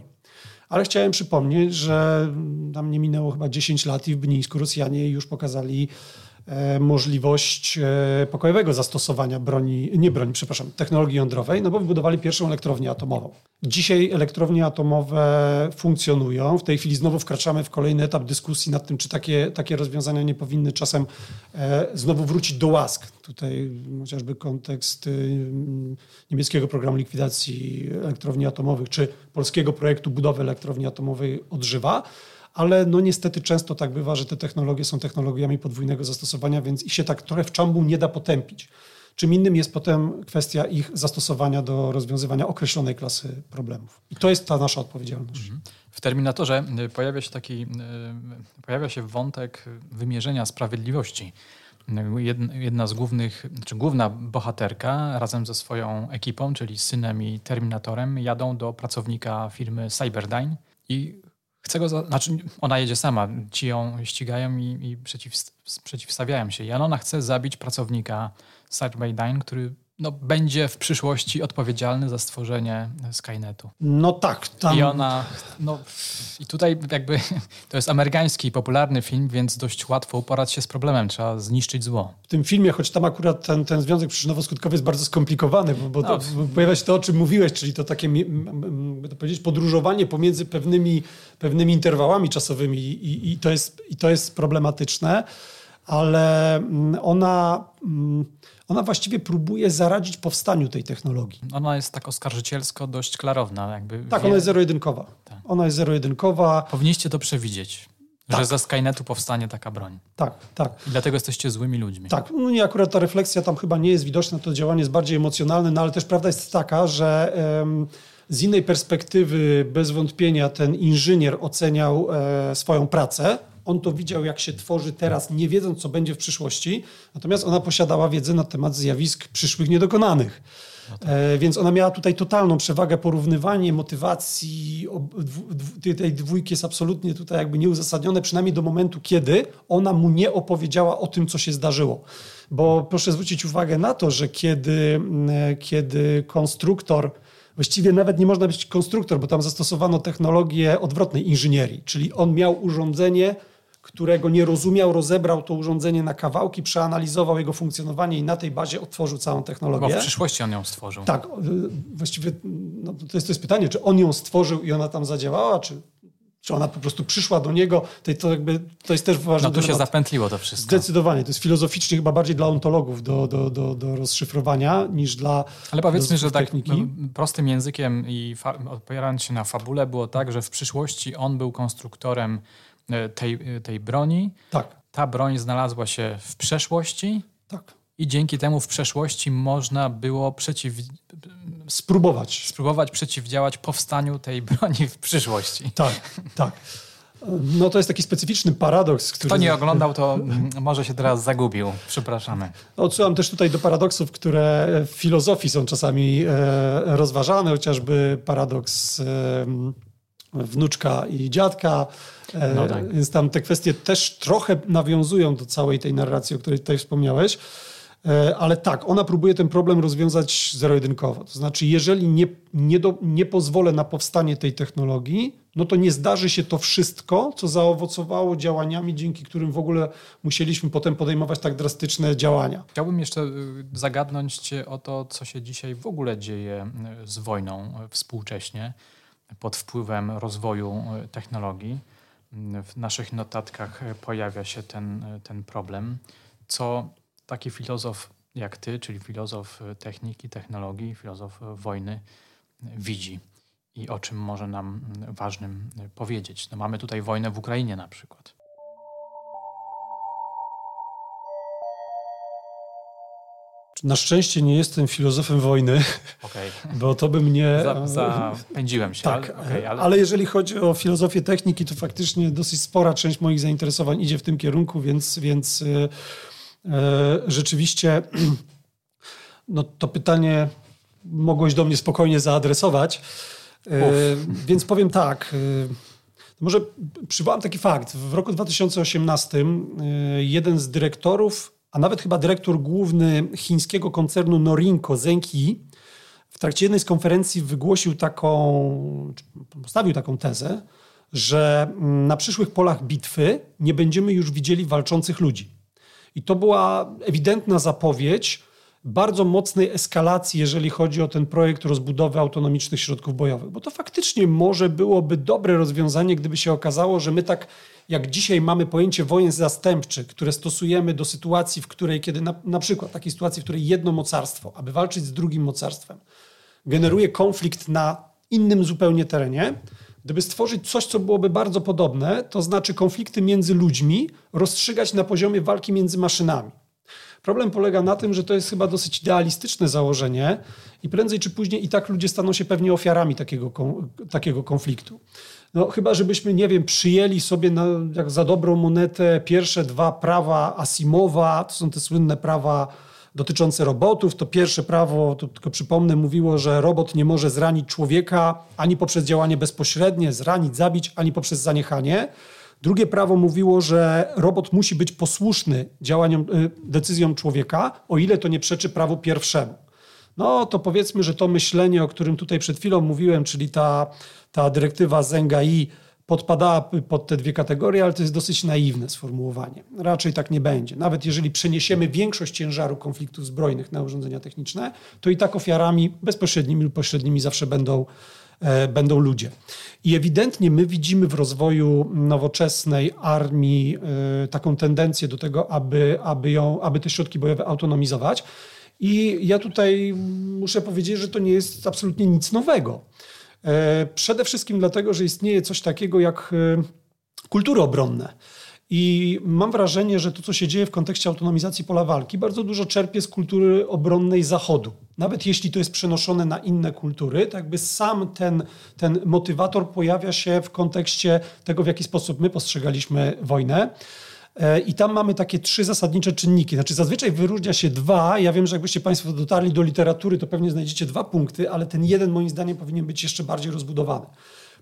Ale chciałem przypomnieć, że tam nie minęło chyba 10 lat i w Bnińsku Rosjanie już pokazali możliwość e, pokojowego zastosowania broni, nie broni, przepraszam, technologii jądrowej, no bo wybudowali pierwszą elektrownię atomową. Dzisiaj elektrownie atomowe funkcjonują. W tej chwili znowu wkraczamy w kolejny etap dyskusji nad tym, czy takie, takie rozwiązania nie powinny czasem e, znowu wrócić do łask. Tutaj chociażby kontekst niemieckiego programu likwidacji elektrowni atomowych, czy polskiego projektu budowy elektrowni atomowej odżywa ale no niestety często tak bywa, że te technologie są technologiami podwójnego zastosowania, więc ich się tak trochę w czambu nie da potępić. Czym innym jest potem kwestia ich zastosowania do rozwiązywania określonej klasy problemów. I to jest ta nasza odpowiedzialność. Mhm. W Terminatorze y, pojawia się taki, y, pojawia się wątek wymierzenia sprawiedliwości. Jedna z głównych, czy główna bohaterka razem ze swoją ekipą, czyli synem i Terminatorem, jadą do pracownika firmy Cyberdyne i Chcę go, za... znaczy ona jedzie sama, ci ją ścigają i, i przeciw, przeciwstawiają się. I ona chce zabić pracownika Cyberdyne, który no, będzie w przyszłości odpowiedzialny za stworzenie Skynetu. No tak. Tam... I ona, no i tutaj jakby to jest amerykański, popularny film, więc dość łatwo uporać się z problemem, trzeba zniszczyć zło. W tym filmie, choć tam akurat ten, ten związek przyczynowo-skutkowy jest bardzo skomplikowany, bo, bo, to, no. pojawia się to, o czym mówiłeś, czyli to takie, to powiedzieć, podróżowanie pomiędzy pewnymi, pewnymi interwałami czasowymi i, i, to jest, i to jest problematyczne. ale mm, ona, mm, ona właściwie próbuje zaradzić powstaniu tej technologii. Ona jest tak oskarżycielsko dość klarowna. Jakby tak, wie... ona jest zero-jedynkowa. Tak. Ona jest zero-jedynkowa. Powinniście to przewidzieć. Tak. Że ze Skynetu powstanie taka broń. Tak, tak. I dlatego jesteście złymi ludźmi. Tak, no nie, akurat ta refleksja tam chyba nie jest widoczna, to działanie jest bardziej emocjonalne, no ale też prawda jest taka, że z innej perspektywy bez wątpienia ten inżynier oceniał e, swoją pracę, on to widział, jak się tworzy teraz, nie wiedząc, co będzie w przyszłości. Natomiast ona posiadała wiedzę na temat zjawisk przyszłych niedokonanych. No tak. e, więc ona miała tutaj totalną przewagę, porównywanie motywacji tej dwójki jest absolutnie tutaj jakby nieuzasadnione, przynajmniej do momentu, kiedy ona mu nie opowiedziała o tym, co się zdarzyło. Bo proszę zwrócić uwagę na to, że kiedy, kiedy konstruktor Właściwie nawet nie można być konstruktor, bo tam zastosowano technologię odwrotnej inżynierii, czyli on miał urządzenie, którego nie rozumiał, rozebrał to urządzenie na kawałki, przeanalizował jego funkcjonowanie i na tej bazie otworzył całą technologię. Bo w przyszłości on ją stworzył. Tak, właściwie no, to, jest, to jest pytanie, czy on ją stworzył i ona tam zadziałała, czy czy ona po prostu przyszła do niego, to, to, jakby, to jest też ważne. No tu się zapętliło to wszystko. Zdecydowanie. To jest filozoficznie chyba bardziej dla ontologów do, do, do, do rozszyfrowania niż dla Ale powiedzmy, że tak techniki. prostym językiem i opierając się na fabule było tak, że w przyszłości on był konstruktorem tej, e, tej broni. Tak. Ta broń znalazła się w przeszłości. Tak. I dzięki temu w przeszłości można było przeciw... spróbować. spróbować przeciwdziałać powstaniu tej broni w przyszłości. Tak, tak. No to jest taki specyficzny paradoks. Który... Kto nie oglądał, to może się teraz zagubił. Przepraszamy. Odsyłam też tutaj do paradoksów, które w filozofii są czasami e, rozważane, chociażby paradoks e, wnuczka i dziadka. E, no tak. Więc tam te kwestie też trochę nawiązują do całej tej narracji, o której tutaj wspomniałeś. E, ale tak, ona próbuje ten problem rozwiązać zero-jedynkowo. To znaczy, jeżeli nie, nie, do, nie pozwolę na powstanie tej technologii, no to nie zdarzy się to wszystko, co zaowocowało działaniami, dzięki którym w ogóle musieliśmy potem podejmować tak drastyczne działania. Chciałbym jeszcze y, zagadnąć o to, co się dzisiaj w ogóle dzieje y, z wojną y, współcześnie pod wpływem rozwoju technologii. W naszych notatkach pojawia się ten, ten problem, co taki filozof jak ty, czyli filozof e, techniki, technologii, filozof e, wojny, e, widzi i o czym może nam ważnym powiedzieć. No mamy tutaj wojnę w Ukrainie na przykład. Na szczęście nie jestem filozofem wojny, okay. bo to by mnie... zapędziłem się. Tak, ale, okay, ale... ale jeżeli chodzi o filozofię techniki, to faktycznie dosyć spora część moich zainteresowań idzie w tym kierunku, więc, więc E, rzeczywiście no, to pytanie mogłeś do mnie spokojnie zaadresować. E, więc powiem tak. E, może przywołam taki fakt. W roku 2018 jeden z dyrektorów, a nawet chyba dyrektor główny chińskiego koncernu Norinco, Zeng Yi, w trakcie jednej z konferencji wygłosił taką, postawił taką tezę, że na przyszłych polach bitwy nie będziemy już widzieli walczących ludzi. I to była ewidentna zapowiedź bardzo mocnej eskalacji, jeżeli chodzi o ten projekt rozbudowy autonomicznych środków bojowych. Bo to faktycznie może byłoby dobre rozwiązanie, gdyby się okazało, że my tak jak dzisiaj mamy pojęcie wojen zastępczych, które stosujemy do sytuacji, w której, kiedy na, na przykład takiej sytuacji, w której jedno mocarstwo, aby walczyć z drugim mocarstwem, generuje konflikt na innym zupełnie terenie, Gdyby stworzyć coś, co byłoby bardzo podobne, to znaczy konflikty między ludźmi rozstrzygać na poziomie walki między maszynami. Problem polega na tym, że to jest chyba dosyć idealistyczne założenie i prędzej czy później i tak ludzie staną się pewnie ofiarami takiego, takiego konfliktu. No, chyba, żebyśmy, nie wiem, przyjęli sobie na, jak za dobrą monetę pierwsze dwa prawa Asimowa, to są te słynne prawa dotyczące robotów. To pierwsze prawo, to tylko przypomnę, mówiło, że robot nie może zranić człowieka ani poprzez działanie bezpośrednie, zranić, zabić, ani poprzez zaniechanie. Drugie prawo mówiło, że robot musi być posłuszny działaniom, y, decyzjom człowieka, o ile to nie przeczy prawu pierwszemu. No to powiedzmy, że to myślenie, o którym tutaj przed chwilą mówiłem, czyli ta, ta dyrektywa Zengai podpadała pod te dwie kategorie, ale to jest dosyć naiwne sformułowanie. Raczej tak nie będzie. Nawet jeżeli przeniesiemy większość ciężaru konfliktów zbrojnych na urządzenia techniczne, to i tak ofiarami bezpośrednimi lub pośrednimi zawsze będą, będą ludzie. I ewidentnie my widzimy w rozwoju nowoczesnej armii e, taką tendencję do tego, aby, aby, ją, aby te środki bojowe autonomizować. I ja tutaj muszę powiedzieć, że to nie jest absolutnie nic nowego. E, przede wszystkim dlatego, że istnieje coś takiego jak kultury obronne. I mam wrażenie, że to, co się dzieje w kontekście autonomizacji pola walki, bardzo dużo czerpie z kultury obronnej Zachodu. Nawet jeśli to jest przenoszone na inne kultury, tak jakby sam ten, ten motywator pojawia się w kontekście tego, w jaki sposób my postrzegaliśmy wojnę. E, I tam mamy takie trzy zasadnicze czynniki. Znaczy, zazwyczaj wyróżnia się dwa. Ja wiem, że jakbyście Państwo dotarli do literatury, to pewnie znajdziecie dwa punkty, ale ten jeden, moim zdaniem, powinien być jeszcze bardziej rozbudowany.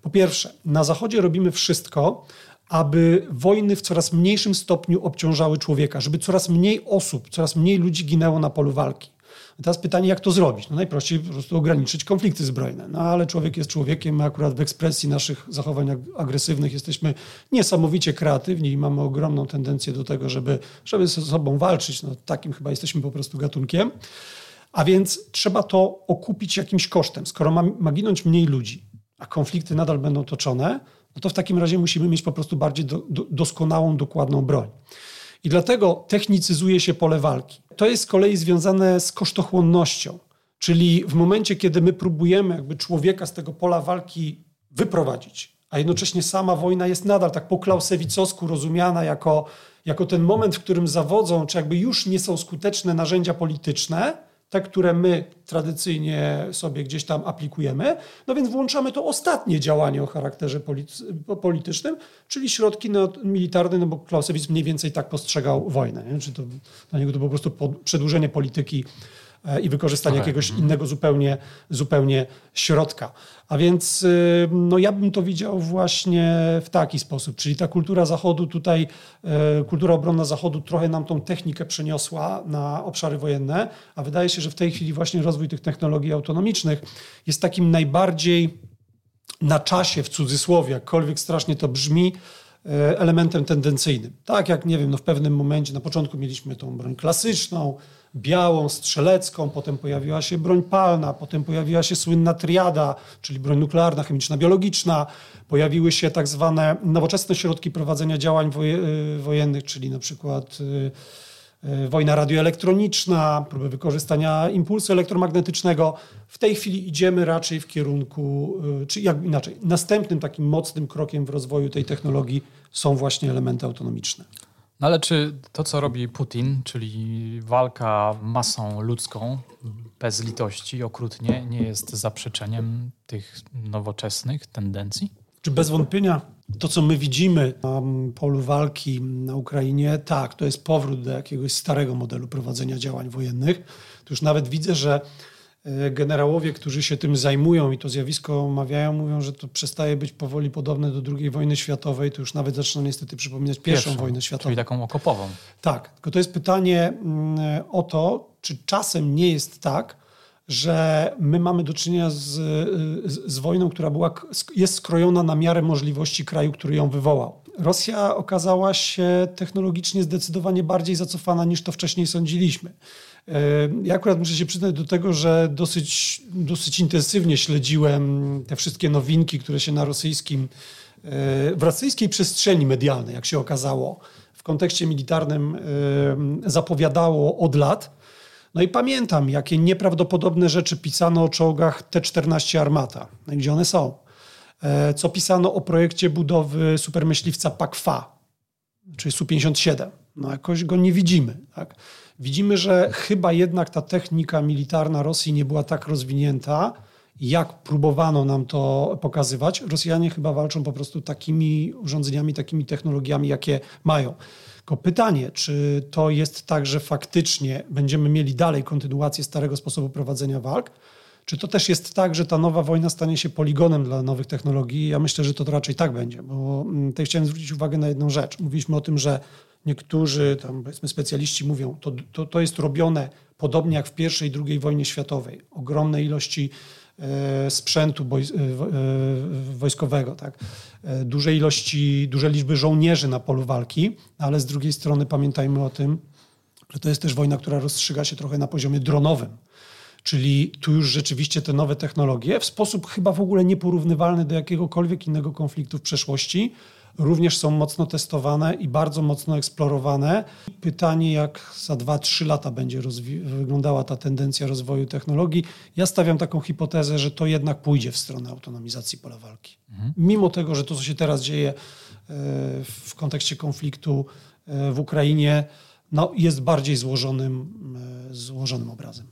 Po pierwsze, na Zachodzie robimy wszystko, aby wojny w coraz mniejszym stopniu obciążały człowieka, żeby coraz mniej osób, coraz mniej ludzi ginęło na polu walki. Teraz pytanie, jak to zrobić? No najprościej po prostu ograniczyć konflikty zbrojne. No ale człowiek jest człowiekiem, my akurat w ekspresji naszych zachowań agresywnych jesteśmy niesamowicie kreatywni i mamy ogromną tendencję do tego, żeby, żeby ze sobą walczyć. No, takim chyba jesteśmy po prostu gatunkiem. A więc trzeba to okupić jakimś kosztem. Skoro ma, ma ginąć mniej ludzi, a konflikty nadal będą toczone, no to w takim razie musimy mieć po prostu bardziej do, do, doskonałą, dokładną broń. I dlatego technicyzuje się pole walki. To jest z kolei związane z kosztochłonnością, czyli w momencie, kiedy my próbujemy jakby człowieka z tego pola walki wyprowadzić, a jednocześnie sama wojna jest nadal tak po klausewicowsku rozumiana jako, jako ten moment, w którym zawodzą, czy jakby już nie są skuteczne narzędzia polityczne, te, które my tradycyjnie sobie gdzieś tam aplikujemy. No więc włączamy to ostatnie działanie o charakterze politycznym, czyli środki militarne, no bo Clausewitz mniej więcej tak postrzegał wojnę. Nie? Czy to, dla niego to po prostu przedłużenie polityki i wykorzystanie okay. jakiegoś mhm. innego zupełnie, zupełnie środka. A więc y, no ja bym to widział właśnie w taki sposób, czyli ta kultura Zachodu tutaj, e, kultura obronna Zachodu trochę nam tą technikę przeniosła na obszary wojenne, a wydaje się, że w tej chwili właśnie rozwój tych technologii autonomicznych jest takim najbardziej na czasie, w cudzysłowie, jakkolwiek strasznie to brzmi, e, elementem tendencyjnym. Tak jak, nie wiem, no w pewnym momencie, na początku mieliśmy tą broń klasyczną, białą, strzelecką, potem pojawiła się broń palna, potem pojawiła się słynna triada, czyli broń nuklearna, chemiczna, biologiczna, pojawiły się tak zwane nowoczesne środki prowadzenia działań y, wojennych, czyli na przykład y, y, wojna radioelektroniczna, próby wykorzystania impulsu elektromagnetycznego. W tej chwili idziemy raczej w kierunku, czy jak inaczej, następnym takim mocnym krokiem w rozwoju tej technologii są właśnie elementy autonomiczne. No ale czy to, co robi Putin, czyli walka masą ludzką bez litości, okrutnie, nie jest zaprzeczeniem tych nowoczesnych tendencji? Czy bez wątpienia to, co my widzimy na polu walki na Ukrainie, tak, to jest powrót do jakiegoś starego modelu prowadzenia działań wojennych. To już nawet widzę, że generałowie, którzy się tym zajmują i to zjawisko omawiają, mówią, że to przestaje być powoli podobne do II wojny światowej, to już nawet zaczyna niestety przypominać pierwszą, pierwszą wojnę światową. Czyli taką okopową. Tak, tylko to jest pytanie mm, o to, czy czasem nie jest tak, że my mamy do czynienia z, z, z wojną, która była, jest skrojona na miarę możliwości kraju, który ją wywołał. Rosja okazała się technologicznie zdecydowanie bardziej zacofana niż to wcześniej sądziliśmy. Ja akurat muszę się przyznać do tego, że dosyć, dosyć intensywnie śledziłem te wszystkie nowinki, które się na rosyjskim, w rosyjskiej przestrzeni medialnej, jak się okazało, w kontekście militarnym zapowiadało od lat. No i pamiętam, jakie nieprawdopodobne rzeczy pisano o czołgach T-14 Armata, no gdzie one są. E, co pisano o projekcie budowy supermyśliwca PAK-FA, czyli Su-57. No jakoś go nie widzimy. Tak? Widzimy, że chyba jednak ta technika militarna Rosji nie była tak rozwinięta, jak próbowano nam to pokazywać. Rosjanie chyba walczą po prostu takimi urządzeniami, takimi technologiami, jakie mają. Tylko pytanie, czy to jest tak, że faktycznie będziemy mieli dalej kontynuację starego sposobu prowadzenia walk, czy to też jest tak, że ta nowa wojna stanie się poligonem dla nowych technologii? Ja myślę, że to raczej tak będzie, bo mm, tutaj chciałem zwrócić uwagę na jedną rzecz. Mówiliśmy o tym, że niektórzy tam powiedzmy specjaliści mówią, to, to, to jest robione podobnie jak w pierwszej i drugiej wojnie światowej. Ogromne ilości e, sprzętu e, e, wojskowego, tak? duże ilości, duże liczby żołnierzy na polu walki, ale z drugiej strony pamiętajmy o tym, że to jest też wojna, która rozstrzyga się trochę na poziomie dronowym. Czyli tu już rzeczywiście te nowe technologie w sposób chyba w ogóle nieporównywalny do jakiegokolwiek innego konfliktu w przeszłości również są mocno testowane i bardzo mocno eksplorowane. Pytanie, jak za 2-3 lata będzie wyglądała ta tendencja rozwoju technologii. Ja stawiam taką hipotezę, że to jednak pójdzie w stronę autonomizacji pola walki. Mhm. Mimo tego, że to, co się teraz dzieje e, w kontekście konfliktu e, w Ukrainie, no, jest bardziej złożonym, e, złożonym obrazem.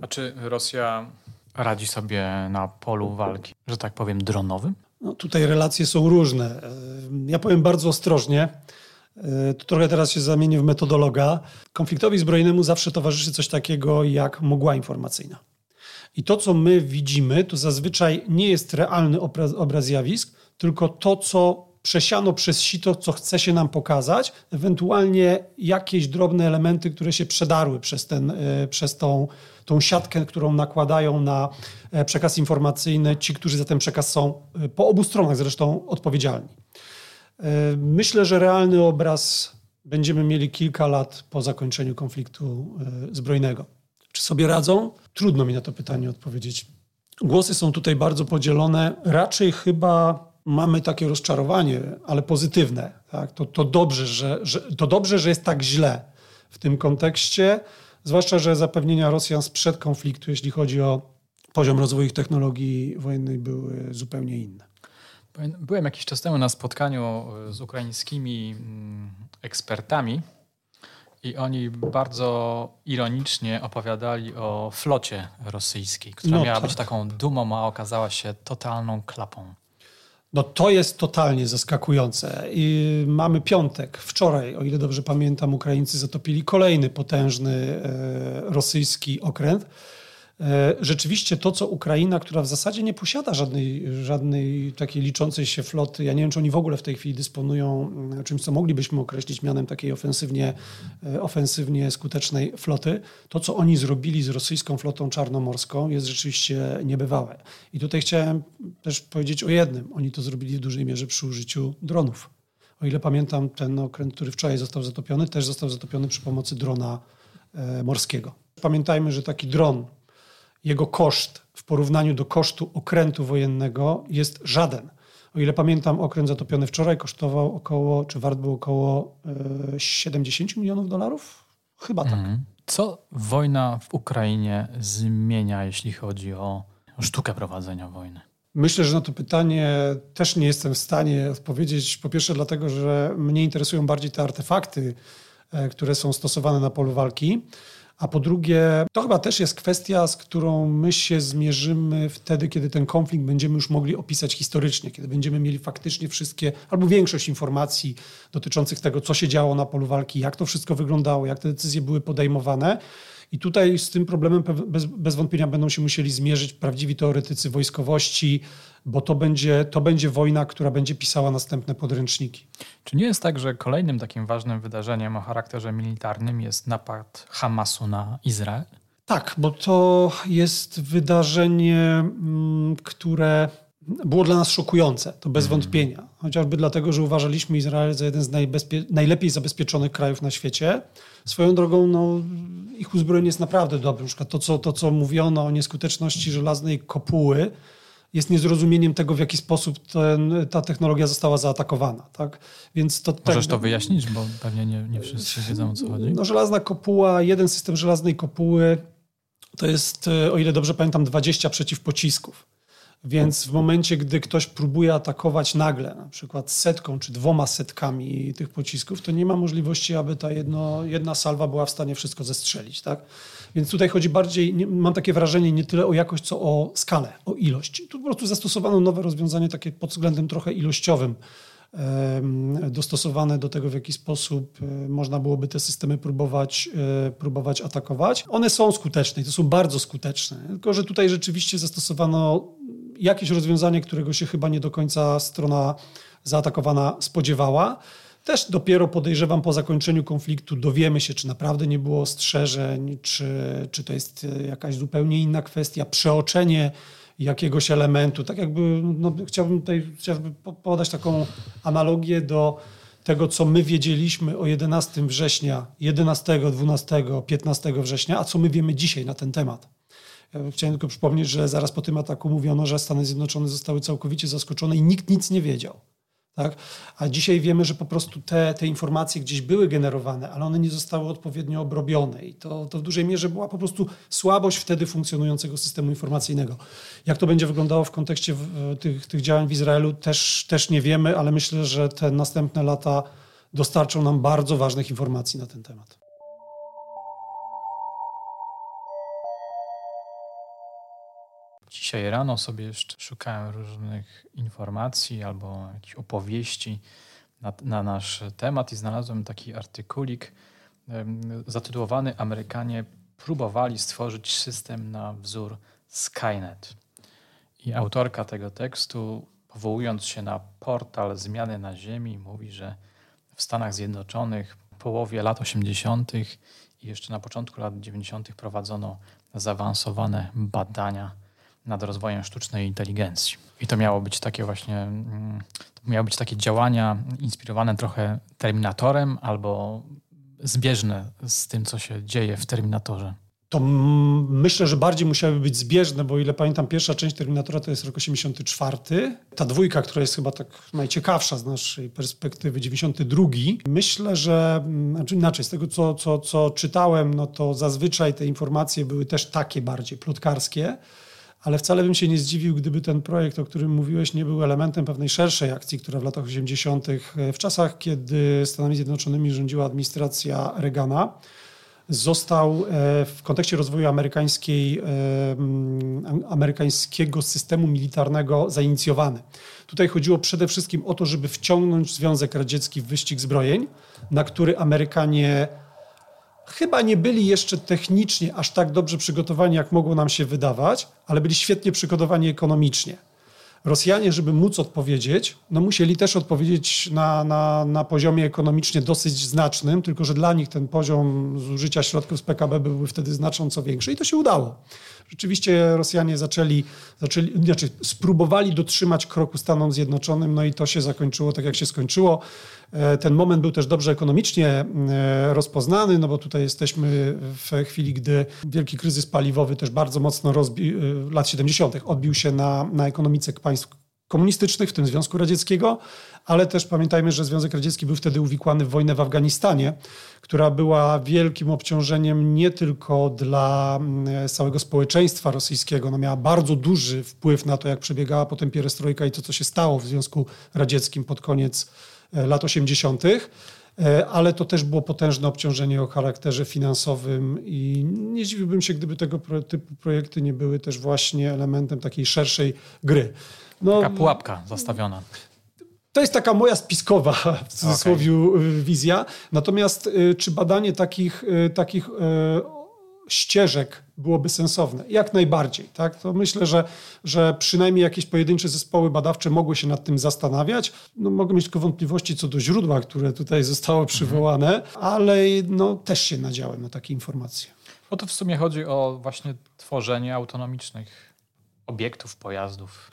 A czy Rosja radzi sobie na polu walki, że tak powiem, dronowym? No, tutaj relacje są różne. Ja powiem bardzo ostrożnie. To trochę teraz się zamienię w metodologa. Konfliktowi zbrojnemu zawsze towarzyszy coś takiego jak mgła informacyjna. I to, co my widzimy, to zazwyczaj nie jest realny obraz, obraz zjawisk, tylko to, co przesiano przez sito, co chce się nam pokazać, ewentualnie jakieś drobne elementy, które się przedarły przez, ten, e, przez tą, tą siatkę, którą nakładają na e, przekaz informacyjny ci, którzy za ten przekaz są e, po obu stronach zresztą odpowiedzialni. Myślę, że realny obraz będziemy mieli kilka lat po zakończeniu konfliktu zbrojnego. Czy sobie radzą? Trudno mi na to pytanie odpowiedzieć. Głosy są tutaj bardzo podzielone. Raczej chyba mamy takie rozczarowanie, ale pozytywne. Tak? To, to, dobrze, że, że, to dobrze, że jest tak źle w tym kontekście, zwłaszcza, że zapewnienia Rosjan sprzed konfliktu, jeśli chodzi o poziom rozwoju ich technologii wojennej, były zupełnie inne. Byłem jakiś czas temu na spotkaniu z ukraińskimi mm, ekspertami i oni bardzo ironicznie opowiadali o flocie rosyjskiej, która no miała tak. być taką dumą, a okazała się totalną klapą. No to jest totalnie zaskakujące. I mamy piątek. Wczoraj, o ile dobrze pamiętam, Ukraińcy zatopili kolejny potężny e, rosyjski okręt. E, rzeczywiście to, co Ukraina, która w zasadzie nie posiada żadnej, żadnej takiej liczącej się floty, ja nie wiem, czy oni w ogóle w tej chwili dysponują mm, czymś, co moglibyśmy określić mianem takiej ofensywnie, e, ofensywnie skutecznej floty, to, co oni zrobili z rosyjską flotą czarnomorską jest rzeczywiście niebywałe. I tutaj chciałem też powiedzieć o jednym. Oni to zrobili w dużej mierze przy użyciu dronów. O ile pamiętam, ten okręt, który wczoraj został zatopiony, też został zatopiony przy pomocy drona e, morskiego. Pamiętajmy, że taki dron jego koszt w porównaniu do kosztu okrętu wojennego jest żaden. O ile pamiętam, okręt zatopiony wczoraj kosztował około, czy wart był około 70 e, milionów dolarów? Chyba tak. Mhm. Co wojna w Ukrainie zmienia, jeśli chodzi o sztukę prowadzenia wojny? Myślę, że na to pytanie też nie jestem w stanie odpowiedzieć. Po pierwsze, dlatego, że mnie interesują bardziej te artefakty, e, które są stosowane na polu walki. A po drugie, to chyba też jest kwestia, z którą my się zmierzymy wtedy, kiedy ten konflikt będziemy już mogli opisać historycznie, kiedy będziemy mieli faktycznie wszystkie albo większość informacji dotyczących tego, co się działo na polu walki, jak to wszystko wyglądało, jak te decyzje były podejmowane. I tutaj z tym problemem bez, bez wątpienia będą się musieli zmierzyć prawdziwi teoretycy wojskowości, bo to będzie, to będzie wojna, która będzie pisała następne podręczniki. Czy nie jest tak, że kolejnym takim ważnym wydarzeniem o charakterze militarnym jest napad Hamasu na Izrael? Tak, bo to jest wydarzenie, mm, które było dla nas szokujące, to bez mm. wątpienia. Chociażby dlatego, że uważaliśmy Izrael za jeden z najlepiej zabezpieczonych krajów na świecie. Swoją drogą, no, ich uzbrojenie jest naprawdę dobre. Na przykład to, co, to, co mówiono o nieskuteczności żelaznej kopuły, jest niezrozumieniem tego, w jaki sposób ten, ta technologia została zaatakowana. Tak? Więc to, Możesz to wyjaśnić, bo pewnie nie, nie wszyscy wiedzą, o co chodzi. No, żelazna kopuła, jeden system żelaznej kopuły to jest, o ile dobrze pamiętam, 20 przeciwpocisków. Więc w momencie, gdy ktoś próbuje atakować nagle, na przykład setką czy dwoma setkami tych pocisków, to nie ma możliwości, aby ta jedno, jedna salwa była w stanie wszystko zestrzelić. Tak? Więc tutaj chodzi bardziej, nie, mam takie wrażenie, nie tyle o jakość, co o skalę, o ilość. Tu po prostu zastosowano nowe rozwiązanie takie pod względem trochę ilościowym, dostosowane do tego, w jaki sposób e, można byłoby te systemy próbować, e, próbować atakować. One są skuteczne i to są bardzo skuteczne, tylko że tutaj rzeczywiście zastosowano jakieś rozwiązanie, którego się chyba nie do końca strona zaatakowana spodziewała. Też dopiero podejrzewam po zakończeniu konfliktu dowiemy się, czy naprawdę nie było ostrzeżeń, czy, czy to jest jakaś zupełnie inna kwestia, przeoczenie jakiegoś elementu. Tak jakby no, chciałbym tutaj chciałbym podać taką analogię do tego, co my wiedzieliśmy o 11 września, 11, 12, 15 września, a co my wiemy dzisiaj na ten temat. Ja chciałem tylko przypomnieć, że zaraz po tym ataku mówiono, że Stany Zjednoczone zostały całkowicie zaskoczone i nikt nic nie wiedział. Tak? A dzisiaj wiemy, że po prostu te, te informacje gdzieś były generowane, ale one nie zostały odpowiednio obrobione i to, to w dużej mierze była po prostu słabość wtedy funkcjonującego systemu informacyjnego. Jak to będzie wyglądało w kontekście tych, tych działań w Izraelu też, też nie wiemy, ale myślę, że te następne lata dostarczą nam bardzo ważnych informacji na ten temat. Dzisiaj rano sobie jeszcze szukałem różnych informacji albo jakichś opowieści na, na nasz temat i znalazłem taki artykulik zatytułowany Amerykanie próbowali stworzyć system na wzór Skynet. I autorka tego tekstu, powołując się na portal Zmiany na Ziemi, mówi, że w Stanach Zjednoczonych w połowie lat 80. i jeszcze na początku lat 90. prowadzono zaawansowane badania nad rozwojem sztucznej inteligencji. I to miało być takie właśnie, mm, to miało być takie działania inspirowane trochę Terminatorem albo zbieżne z tym, co się dzieje w Terminatorze. To myślę, że bardziej musiały być zbieżne, bo ile pamiętam, pierwsza część Terminatora to jest rok 84. Ta dwójka, która jest chyba tak najciekawsza z naszej perspektywy, 92. Myślę, że, znaczy inaczej, z tego co, co, co czytałem, no to zazwyczaj te informacje były też takie bardziej plotkarskie ale wcale bym się nie zdziwił, gdyby ten projekt, o którym mówiłeś, nie był elementem pewnej szerszej akcji, która w latach 80., w czasach, kiedy Stanami Zjednoczonymi rządziła administracja Reagana, został e, w kontekście rozwoju amerykańskiej, e, amerykańskiego systemu militarnego zainicjowany. Tutaj chodziło przede wszystkim o to, żeby wciągnąć Związek Radziecki w wyścig zbrojeń, na który Amerykanie chyba nie byli jeszcze technicznie aż tak dobrze przygotowani, jak mogło nam się wydawać, ale byli świetnie przygotowani ekonomicznie. Rosjanie, żeby móc odpowiedzieć, no musieli też odpowiedzieć na, na, na poziomie ekonomicznie dosyć znacznym, tylko że dla nich ten poziom zużycia środków z PKB byłby wtedy znacząco większy i to się udało. Rzeczywiście Rosjanie zaczęli, zaczęli znaczy spróbowali dotrzymać kroku Stanom Zjednoczonym, no i to się zakończyło tak, jak się skończyło. E, ten moment był też dobrze ekonomicznie e, rozpoznany, no bo tutaj jesteśmy w chwili, gdy wielki kryzys paliwowy też bardzo mocno rozbił, e, lat 70. odbił się na, na ekonomice państw komunistycznych, w tym Związku Radzieckiego, ale też pamiętajmy, że Związek Radziecki był wtedy uwikłany w wojnę w Afganistanie, która była wielkim obciążeniem nie tylko dla mm, całego społeczeństwa rosyjskiego, no miała bardzo duży wpływ na to, jak przebiegała potem pierestrojka i to, co się stało w Związku Radzieckim pod koniec e, lat 80., e, ale to też było potężne obciążenie o charakterze finansowym i nie dziwiłbym się, gdyby tego typu projekty nie były też właśnie elementem takiej szerszej gry. No, Taka pułapka zastawiona. To jest taka moja spiskowa, w cudzysłowie, okay. wizja. Natomiast y, czy badanie takich, y, takich y, ścieżek byłoby sensowne? Jak najbardziej. Tak? To myślę, że, że przynajmniej jakieś pojedyncze zespoły badawcze mogły się nad tym zastanawiać. No, mogę mieć tylko wątpliwości co do źródła, które tutaj zostało przywołane, mhm. ale no, też się nadziałem na takie informacje. Bo to w sumie chodzi o właśnie tworzenie autonomicznych obiektów, pojazdów.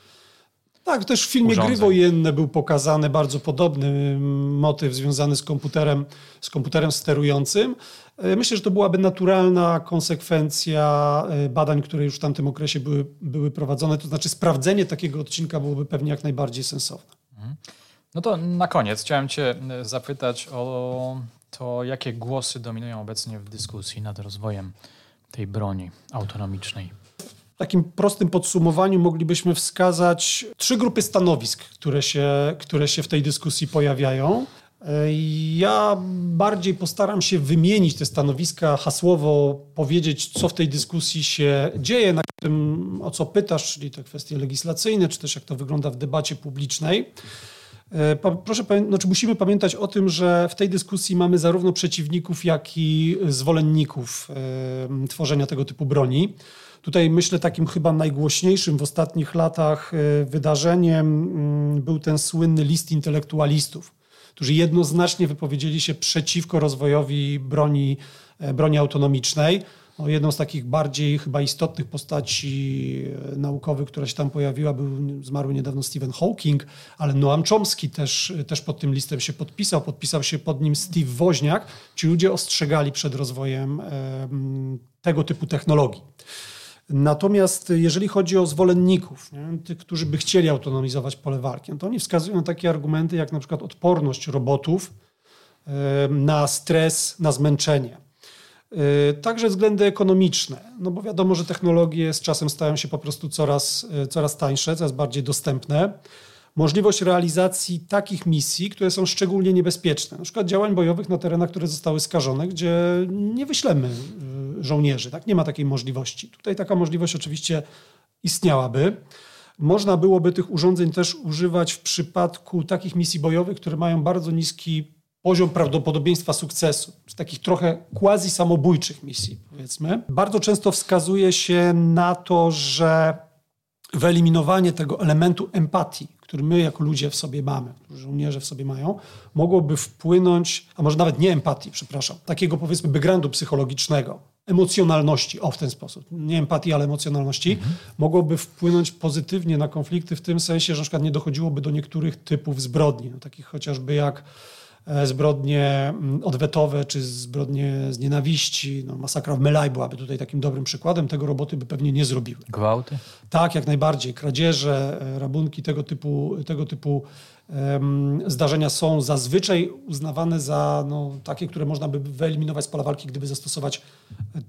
Tak, też w filmie urządzeń. Gry Wojenne był pokazany bardzo podobny motyw związany z komputerem, z komputerem sterującym. E, myślę, że to byłaby naturalna konsekwencja e, badań, które już w tamtym okresie były, były prowadzone. To znaczy sprawdzenie takiego odcinka byłoby pewnie jak najbardziej sensowne. Mhm. No to na koniec chciałem Cię e, zapytać o to, jakie głosy dominują obecnie w dyskusji nad rozwojem tej broni autonomicznej takim prostym podsumowaniu moglibyśmy wskazać trzy grupy stanowisk, które się, które się w tej dyskusji pojawiają. Ja bardziej postaram się wymienić te stanowiska, hasłowo powiedzieć, co w tej dyskusji się dzieje, na tym, o co pytasz, czyli te kwestie legislacyjne, czy też jak to wygląda w debacie publicznej. E, proszę, znaczy musimy pamiętać o tym, że w tej dyskusji mamy zarówno przeciwników, jak i zwolenników e, tworzenia tego typu broni. Tutaj myślę takim chyba najgłośniejszym w ostatnich latach e, wydarzeniem mm, był ten słynny list intelektualistów, którzy jednoznacznie wypowiedzieli się przeciwko rozwojowi broni, e, broni autonomicznej. No, jedną z takich bardziej chyba istotnych postaci e, naukowych, która się tam pojawiła, był zmarły niedawno Stephen Hawking, ale Noam Chomsky też, też pod tym listem się podpisał. Podpisał się pod nim Steve Woźniak. Ci ludzie ostrzegali przed rozwojem tego typu technologii. Natomiast jeżeli chodzi o zwolenników, nie, tych, którzy by chcieli autonomizować pole walki, no to oni wskazują takie argumenty jak na przykład odporność robotów na stres, na zmęczenie. Także względy ekonomiczne, no bo wiadomo, że technologie z czasem stają się po prostu coraz, coraz tańsze, coraz bardziej dostępne możliwość realizacji takich misji, które są szczególnie niebezpieczne. Na przykład działań bojowych na terenach, które zostały skażone, gdzie nie wyślemy y, żołnierzy. Tak? Nie ma takiej możliwości. Tutaj taka możliwość oczywiście istniałaby. Można byłoby tych urządzeń też używać w przypadku takich misji bojowych, które mają bardzo niski poziom prawdopodobieństwa sukcesu, z takich trochę quasi samobójczych misji, powiedzmy. Bardzo często wskazuje się na to, że wyeliminowanie tego elementu empatii, który my jako ludzie w sobie mamy, którzy żołnierze w sobie mają, mogłoby wpłynąć, a może nawet nie empatii, przepraszam, takiego powiedzmy backgroundu psychologicznego, emocjonalności, o w ten sposób, nie empatii, ale emocjonalności, mhm. mogłoby wpłynąć pozytywnie na konflikty w tym sensie, że na przykład nie dochodziłoby do niektórych typów zbrodni, no, takich chociażby jak zbrodnie mm, odwetowe czy zbrodnie z nienawiści. No, masakra w Melaj byłaby tutaj takim dobrym przykładem. Tego roboty by pewnie nie zrobiły. Gwałty? Tak, jak najbardziej. Kradzieże, e, rabunki, tego typu, tego typu um, zdarzenia są zazwyczaj uznawane za no, takie, które można by wyeliminować z pola walki, gdyby zastosować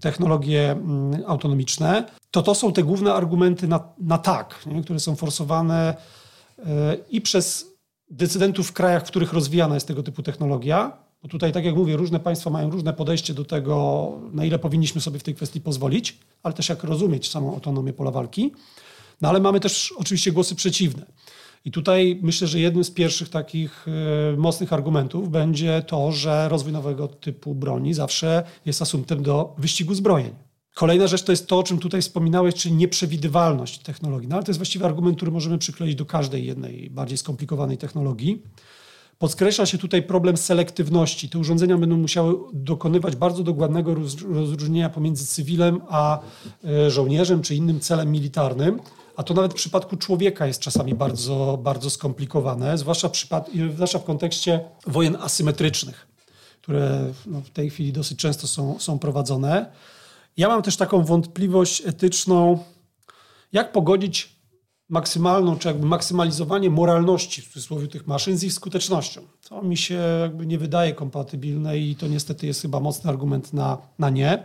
technologie um, autonomiczne. To to są te główne argumenty na, na tak, nie? które są forsowane y, i przez decydentów w krajach, w których rozwijana jest tego typu technologia, bo tutaj, tak jak mówię, różne państwa mają różne podejście do tego, na ile powinniśmy sobie w tej kwestii pozwolić, ale też jak rozumieć samą autonomię pola walki. No ale mamy też oczywiście głosy przeciwne. I tutaj myślę, że jednym z pierwszych takich e, mocnych argumentów będzie to, że rozwój nowego typu broni zawsze jest asumptem do wyścigu zbrojeń. Kolejna rzecz to jest to, o czym tutaj wspominałeś, czyli nieprzewidywalność technologii. No, ale to jest właściwy argument, który możemy przykleić do każdej jednej bardziej skomplikowanej technologii. Podkreśla się tutaj problem selektywności. Te urządzenia będą musiały dokonywać bardzo dogłębnego rozróżnienia pomiędzy cywilem a e, żołnierzem czy innym celem militarnym. A to nawet w przypadku człowieka jest czasami bardzo, bardzo skomplikowane, zwłaszcza w, zwłaszcza w kontekście wojen asymetrycznych, które no, w tej chwili dosyć często są, są prowadzone. Ja mam też taką wątpliwość etyczną, jak pogodzić maksymalną, czy jakby maksymalizowanie moralności w cudzysłowie tych maszyn z ich skutecznością. To mi się jakby nie wydaje kompatybilne i to niestety jest chyba mocny argument na, na nie.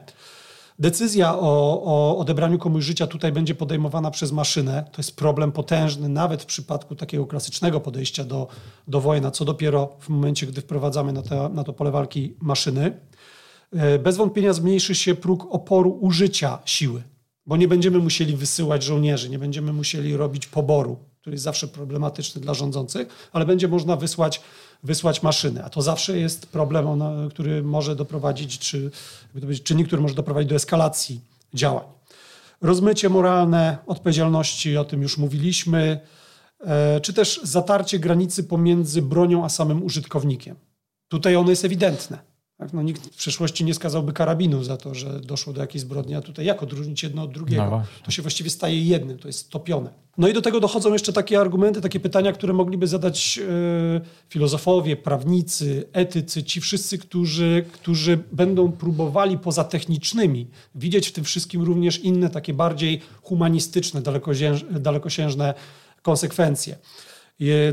Decyzja o, o odebraniu komuś życia tutaj będzie podejmowana przez maszynę. To jest problem potężny, nawet w przypadku takiego klasycznego podejścia do, do wojny, co dopiero w momencie, gdy wprowadzamy na, te, na to pole walki maszyny. E, bez wątpienia zmniejszy się próg oporu użycia siły, bo nie będziemy musieli wysyłać żołnierzy, nie będziemy musieli robić poboru, który jest zawsze problematyczny dla rządzących, ale będzie można wysłać, wysłać maszyny. A to zawsze jest problem, który może doprowadzić, czy czynnik, który może doprowadzić do eskalacji działań. Rozmycie moralne odpowiedzialności, o tym już mówiliśmy, e, czy też zatarcie granicy pomiędzy bronią a samym użytkownikiem. Tutaj ono jest ewidentne tak? No, nikt w przeszłości nie skazałby karabinu za to, że doszło do jakiejś zbrodni, a tutaj jak odróżnić jedno od drugiego? No to się właściwie staje jednym, to jest topione. No i do tego dochodzą jeszcze takie argumenty, takie pytania, które mogliby zadać yy, filozofowie, prawnicy, etycy, ci wszyscy, którzy, którzy będą próbowali poza technicznymi widzieć w tym wszystkim również inne, takie bardziej humanistyczne, dalekosiężne konsekwencje.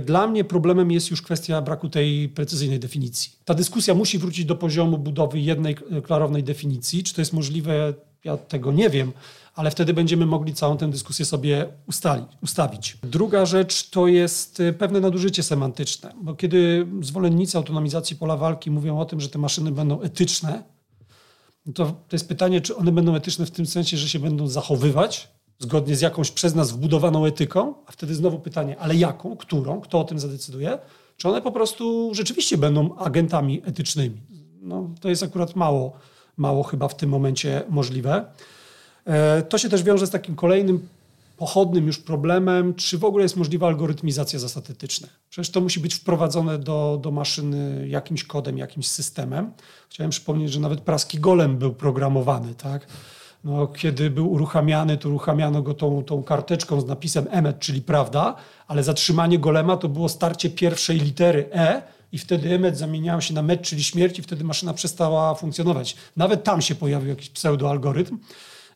Dla mnie problemem jest już kwestia braku tej precyzyjnej definicji. Ta dyskusja musi wrócić do poziomu budowy jednej klarownej definicji. Czy to jest możliwe? Ja tego nie wiem, ale wtedy będziemy mogli całą tę dyskusję sobie ustalić, ustawić. Druga rzecz to jest e, pewne nadużycie semantyczne, bo kiedy zwolennicy autonomizacji pola walki mówią o tym, że te maszyny będą etyczne, to, to jest pytanie, czy one będą etyczne w tym sensie, że się będą zachowywać, zgodnie z jakąś przez nas wbudowaną etyką, a wtedy znowu pytanie, ale jaką, którą, kto o tym zadecyduje, czy one po prostu rzeczywiście będą agentami etycznymi. No, to jest akurat mało, mało chyba w tym momencie możliwe. E, to się też wiąże z takim kolejnym pochodnym już problemem, czy w ogóle jest możliwa algorytmizacja zasad etycznych. Przecież to musi być wprowadzone do, do maszyny jakimś kodem, jakimś systemem. Chciałem przypomnieć, że nawet praski golem był programowany, tak? No, kiedy był uruchamiany, to uruchamiano go tą, tą karteczką z napisem emet, czyli prawda, ale zatrzymanie golema to było starcie pierwszej litery E i wtedy emet zamieniał się na met, czyli śmierć i wtedy maszyna przestała funkcjonować. Nawet tam się pojawił jakiś pseudoalgorytm.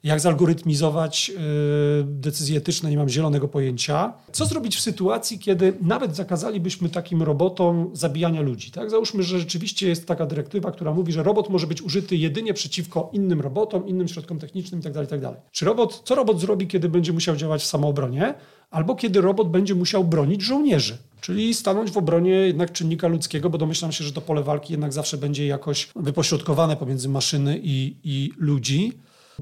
Jak zalgorytmizować y, decyzje etyczne, nie mam zielonego pojęcia. Co zrobić w sytuacji, kiedy nawet zakazalibyśmy takim robotom zabijania ludzi? Tak? Załóżmy, że rzeczywiście jest taka dyrektywa, która mówi, że robot może być użyty jedynie przeciwko innym robotom, innym środkom technicznym itd. Tak itd. Tak Czy robot, co robot zrobi, kiedy będzie musiał działać w samoobronie? Albo kiedy robot będzie musiał bronić żołnierzy? Czyli stanąć w obronie jednak czynnika ludzkiego, bo domyślam się, że to pole walki jednak zawsze będzie jakoś wypośrodkowane pomiędzy maszyny i, i ludzi.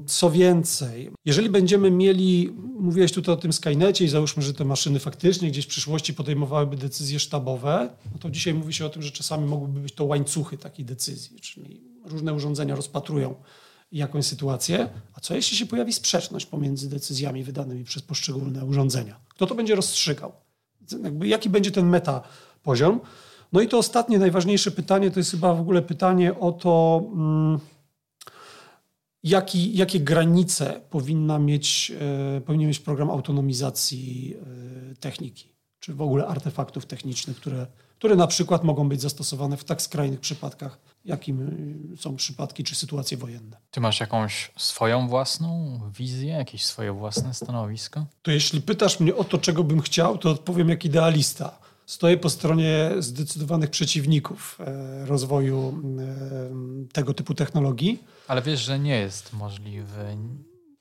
Co więcej, jeżeli będziemy mieli, mówiłeś tutaj o tym Skynecie i załóżmy, że te maszyny faktycznie gdzieś w przyszłości podejmowałyby decyzje sztabowe, no to dzisiaj mówi się o tym, że czasami mogłyby być to łańcuchy takiej decyzji, czyli różne urządzenia rozpatrują jakąś sytuację, a co jeśli się pojawi sprzeczność pomiędzy decyzjami wydanymi przez poszczególne urządzenia? Kto to będzie rozstrzygał? Jakby jaki będzie ten meta poziom? No i to ostatnie, najważniejsze pytanie to jest chyba w ogóle pytanie o to, mm, jaki, jakie granice powinna mieć, e, powinien mieć program autonomizacji e, techniki, czy w ogóle artefaktów technicznych, które, które na przykład mogą być zastosowane w tak skrajnych przypadkach, jakim e, są przypadki czy sytuacje wojenne. Ty masz jakąś swoją własną wizję, jakieś swoje własne stanowisko? To jeśli pytasz mnie o to, czego bym chciał, to odpowiem jak idealista stoję po stronie zdecydowanych przeciwników rozwoju tego typu technologii. Ale wiesz, że nie jest możliwy.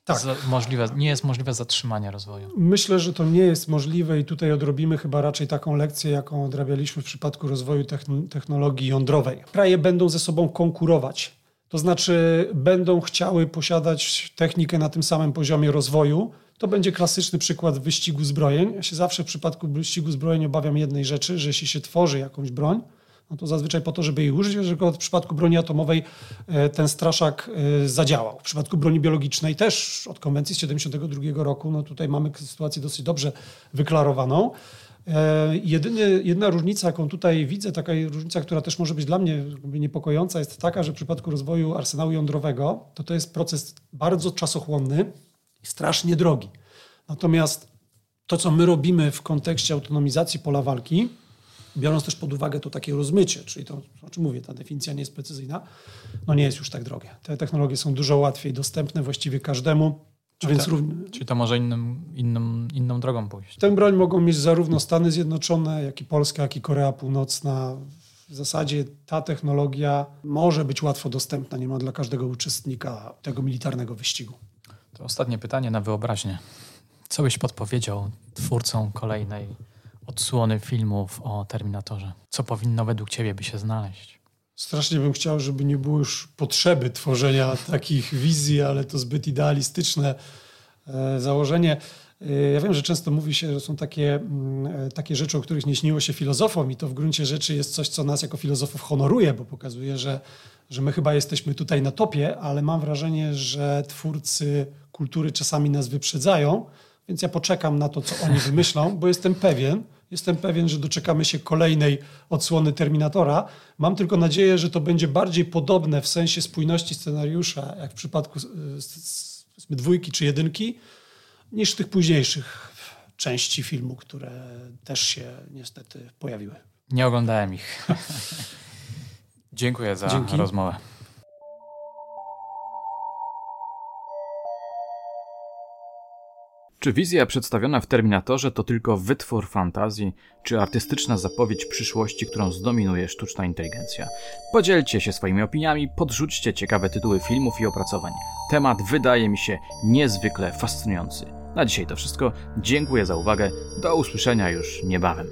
Tak. Za, możliwe, nie jest możliwe zatrzymanie rozwoju. Myślę, że to nie jest możliwe i tutaj odrobimy chyba raczej taką lekcję, jaką odrabialiśmy w przypadku rozwoju technologii jądrowej. Kraje będą ze sobą konkurować. To znaczy będą chciały posiadać technikę na tym samym poziomie rozwoju, to będzie klasyczny przykład wyścigu zbrojeń. Ja się zawsze w przypadku wyścigu zbrojeń obawiam jednej rzeczy, że jeśli się tworzy jakąś broń, no to zazwyczaj po to, żeby jej użyć, że w przypadku broni atomowej e, ten straszak e, zadziałał. W przypadku broni biologicznej też od konwencji z 1972 roku, no tutaj mamy sytuację dosyć dobrze wyklarowaną. E, jedyny, jedna różnica, jaką tutaj widzę, taka różnica, która też może być dla mnie niepokojąca, jest taka, że w przypadku rozwoju arsenału jądrowego to to jest proces bardzo czasochłonny, i strasznie drogi. Natomiast to, co my robimy w kontekście autonomizacji pola walki, biorąc też pod uwagę to takie rozmycie, czyli to, o czym mówię, ta definicja nie jest precyzyjna, no nie jest już tak drogie. Te technologie są dużo łatwiej dostępne właściwie każdemu. Więc równie... Czyli to może innym, innym, inną drogą pójść. Tę broń mogą mieć zarówno Stany Zjednoczone, jak i Polska, jak i Korea Północna. W zasadzie ta technologia może być łatwo dostępna niemal dla każdego uczestnika tego militarnego wyścigu. To ostatnie pytanie na wyobraźnię. Co byś podpowiedział twórcom kolejnej odsłony filmów o Terminatorze? Co powinno według ciebie by się znaleźć? Strasznie bym chciał, żeby nie było już potrzeby tworzenia takich wizji, ale to zbyt idealistyczne e, założenie. E, ja wiem, że często mówi się, że są takie, mm, e, takie rzeczy, o których nie śniło się filozofom, i to w gruncie rzeczy jest coś, co nas jako filozofów honoruje, bo pokazuje, że, że my chyba jesteśmy tutaj na topie, ale mam wrażenie, że twórcy kultury czasami nas wyprzedzają, więc ja poczekam na to, co oni wymyślą, bo jestem pewien, jestem pewien, że doczekamy się kolejnej odsłony Terminatora. Mam tylko nadzieję, że to będzie bardziej podobne w sensie spójności scenariusza, jak w przypadku dwójki czy jedynki, niż tych późniejszych części filmu, które też się niestety pojawiły. Nie oglądałem ich. Dziękuję za Dzięki. rozmowę. Czy wizja przedstawiona w Terminatorze to tylko wytwór fantazji, czy artystyczna zapowiedź przyszłości, którą zdominuje sztuczna inteligencja? Podzielcie się swoimi opiniami, podrzućcie ciekawe tytuły filmów i opracowań. Temat wydaje mi się niezwykle fascynujący. Na dzisiaj to wszystko. Dziękuję za uwagę. Do usłyszenia już niebawem.